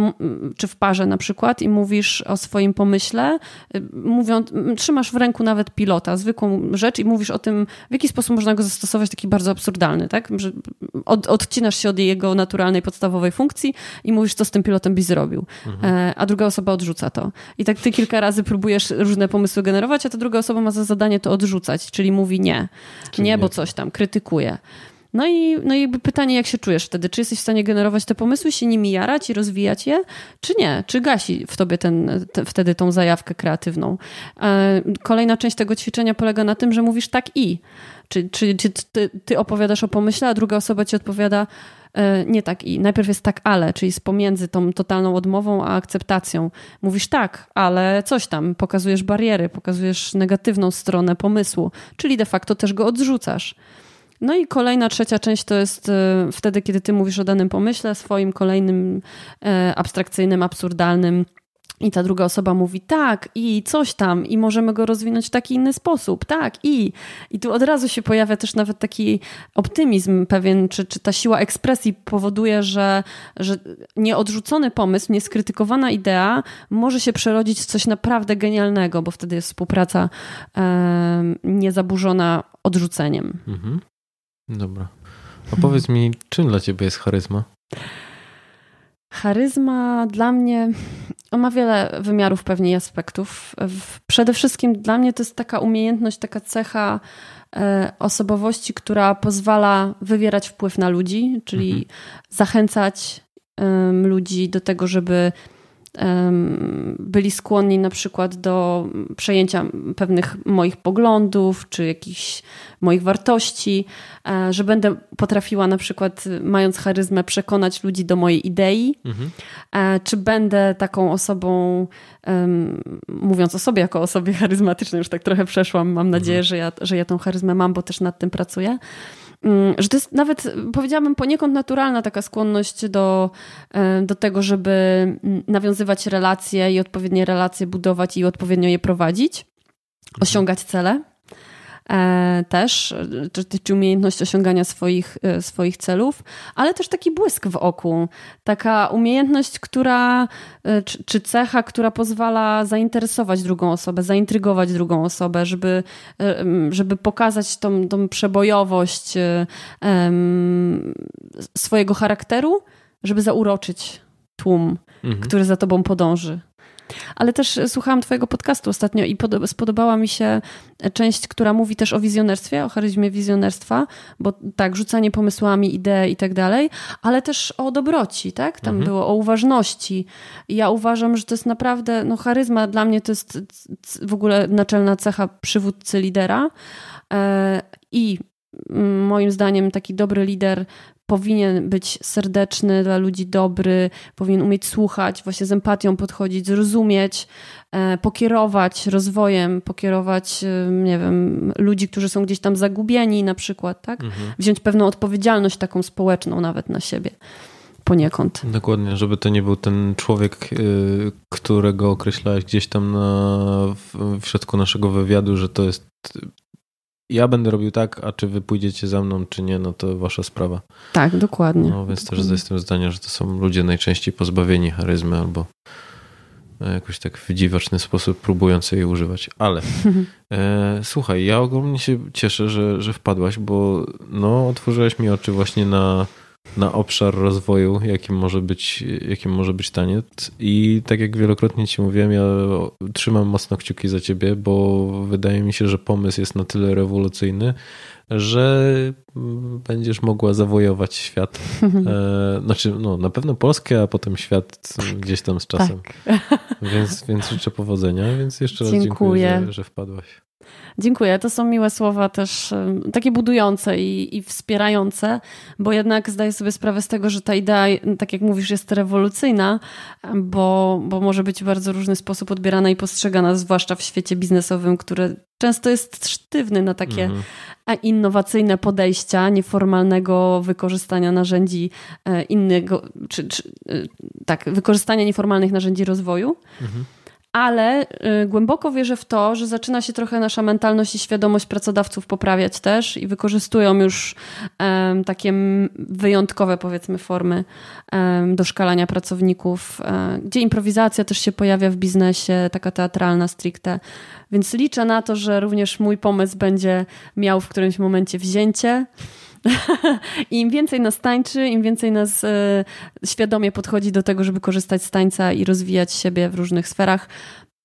czy w parze na przykład i mówisz o swoim pomyśle, y, mówiąc, trzymasz w ręku nawet pilota, zwykłą rzecz i mówisz o tym, w jaki sposób można go zastosować, taki bardzo absurdalny, tak? Że od, odcinasz się od jego naturalnej, podstawowej funkcji i mówisz, co z tym pilotem byś zrobił. Mhm. E, a druga osoba odrzuca to. I tak ty kilka razy próbujesz różne pomysły generować, a ta druga osoba ma za zadanie to odrzucać, czyli mówi nie. nie, nie, bo coś tam, krytykuje. No i, no i pytanie, jak się czujesz wtedy? Czy jesteś w stanie generować te pomysły, się nimi jarać i rozwijać je, czy nie? Czy gasi w tobie ten, te, wtedy tą zajawkę kreatywną? E, kolejna część tego ćwiczenia polega na tym, że mówisz tak i. Czy, czy, czy ty, ty opowiadasz o pomyśle, a druga osoba ci odpowiada e, nie tak i. Najpierw jest tak ale, czyli jest pomiędzy tą totalną odmową a akceptacją. Mówisz tak, ale coś tam, pokazujesz bariery, pokazujesz negatywną stronę pomysłu, czyli de facto też go odrzucasz. No i kolejna, trzecia część to jest e, wtedy, kiedy ty mówisz o danym pomyśle, swoim kolejnym e, abstrakcyjnym, absurdalnym i ta druga osoba mówi tak, i coś tam, i możemy go rozwinąć w taki inny sposób, tak, i. I tu od razu się pojawia też nawet taki optymizm pewien, czy, czy ta siła ekspresji powoduje, że, że nieodrzucony pomysł, nieskrytykowana idea może się przerodzić w coś naprawdę genialnego, bo wtedy jest współpraca e, niezaburzona odrzuceniem. Mhm. Dobra. A powiedz mi, czym dla ciebie jest charyzma? Charyzma dla mnie ma wiele wymiarów pewnie i aspektów. Przede wszystkim dla mnie to jest taka umiejętność, taka cecha e, osobowości, która pozwala wywierać wpływ na ludzi, czyli mhm. zachęcać ludzi do tego, żeby byli skłonni na przykład do przejęcia pewnych moich poglądów czy jakichś moich wartości, e, że będę potrafiła na przykład, mając charyzmę, przekonać ludzi do mojej idei, mhm. E, czy będę taką osobą, mówiąc o sobie jako osobie charyzmatycznej, już tak trochę przeszłam, mam nadzieję, mhm. że, ja, że ja tą charyzmę mam, bo też nad tym pracuję że to jest nawet, powiedziałabym, poniekąd naturalna taka skłonność do, e, do tego, żeby mm, nawiązywać relacje i odpowiednie relacje budować i odpowiednio je prowadzić, mhm. osiągać cele. E, też, czy, czy umiejętność osiągania swoich, e, swoich celów, ale też taki błysk w oku, taka umiejętność, która, e, czy, czy cecha, która pozwala zainteresować drugą osobę, zaintrygować drugą osobę, żeby, żeby pokazać tą, tą przebojowość um, swojego charakteru, żeby zauroczyć tłum, mhm. który za tobą podąży. Ale też słuchałam Twojego podcastu ostatnio i spodobała mi się część, która mówi też o wizjonerstwie, o charyzmie wizjonerstwa, bo tak, rzucanie pomysłami, idee i tak dalej, ale też o dobroci, tak? Tam mhm. było o uważności. I ja uważam, że to jest naprawdę, no charyzma dla mnie to jest w ogóle naczelna cecha przywódcy lidera. E, I mm, moim zdaniem taki dobry lider powinien być serdeczny, dla ludzi dobry, powinien umieć słuchać, właśnie z empatią podchodzić, zrozumieć, e, pokierować rozwojem, pokierować, e, nie wiem, ludzi, którzy są gdzieś tam zagubieni na przykład, tak? Mhm. Wziąć pewną odpowiedzialność taką społeczną nawet na siebie. Poniekąd. Dokładnie, żeby to nie był ten człowiek, y, którego określałeś gdzieś tam na, w, w środku naszego wywiadu, że to jest ja będę robił tak, a czy wy pójdziecie za mną, czy nie, no to wasza sprawa. Tak, dokładnie. No więc dokładnie. też jestem zdania, że to są ludzie najczęściej pozbawieni charyzmy albo jakoś tak w dziwaczny sposób próbujący jej używać. Ale e, słuchaj, ja ogólnie się cieszę, że, że wpadłaś, bo no, otworzyłeś mi oczy właśnie na na obszar rozwoju, jakim może być, jakim może być taniec. I tak jak wielokrotnie Ci mówiłem, ja trzymam mocno kciuki za Ciebie, bo wydaje mi się, że pomysł jest na tyle rewolucyjny, że będziesz mogła zawojować świat. E, znaczy, no, na pewno Polskę, a potem świat gdzieś tam z czasem. Tak. Więc, więc życzę powodzenia, więc jeszcze raz dziękuję, dziękuję że, że wpadłaś. Dziękuję. To są miłe słowa też takie budujące i, i, wspierające, bo jednak zdaję sobie sprawę z tego, że ta idea, tak jak mówisz, jest rewolucyjna, bo, bo może być w bardzo różny sposób odbierana i postrzegana, zwłaszcza w świecie biznesowym, który często jest sztywny na takie mhm. innowacyjne podejścia, nieformalnego wykorzystania narzędzi e, innego, czy, czy e, tak, wykorzystania nieformalnych narzędzi rozwoju. Mhm ale y, głęboko wierzę w to, że zaczyna się trochę nasza mentalność i świadomość pracodawców poprawiać też i wykorzystują już um, takie wyjątkowe, powiedzmy, formy um, doszkalania pracowników, um, gdzie improwizacja też się pojawia w biznesie, taka teatralna stricte. Więc liczę na to, że również mój pomysł będzie miał w którymś momencie wzięcie. I im więcej nas tańczy, im więcej nas e, świadomie podchodzi do tego, żeby korzystać z tańca i rozwijać siebie w różnych sferach,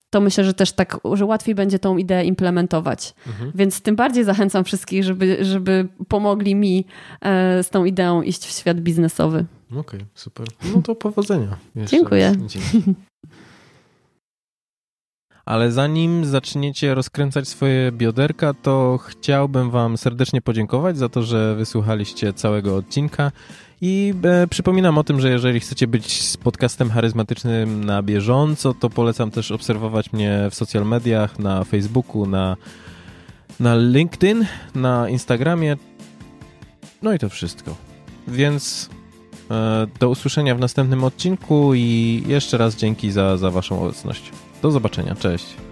to myślę, że też tak, że łatwiej będzie tą ideę implementować. Mhm. Więc tym bardziej zachęcam wszystkich, żeby, żeby pomogli mi e, z tą ideą iść w świat biznesowy. Okej, okay, super. No to powodzenia. Dziękuję. Ale zanim zaczniecie rozkręcać swoje bioderka, to chciałbym Wam serdecznie podziękować za to, że wysłuchaliście całego odcinka. I e, przypominam o tym, że jeżeli chcecie być z podcastem charyzmatycznym na bieżąco, to polecam też obserwować mnie w social mediach, na Facebooku, na, na LinkedIn, na Instagramie. No i to wszystko. Więc e, do usłyszenia w następnym odcinku i jeszcze raz dzięki za, za Waszą obecność. Do zobaczenia, cześć.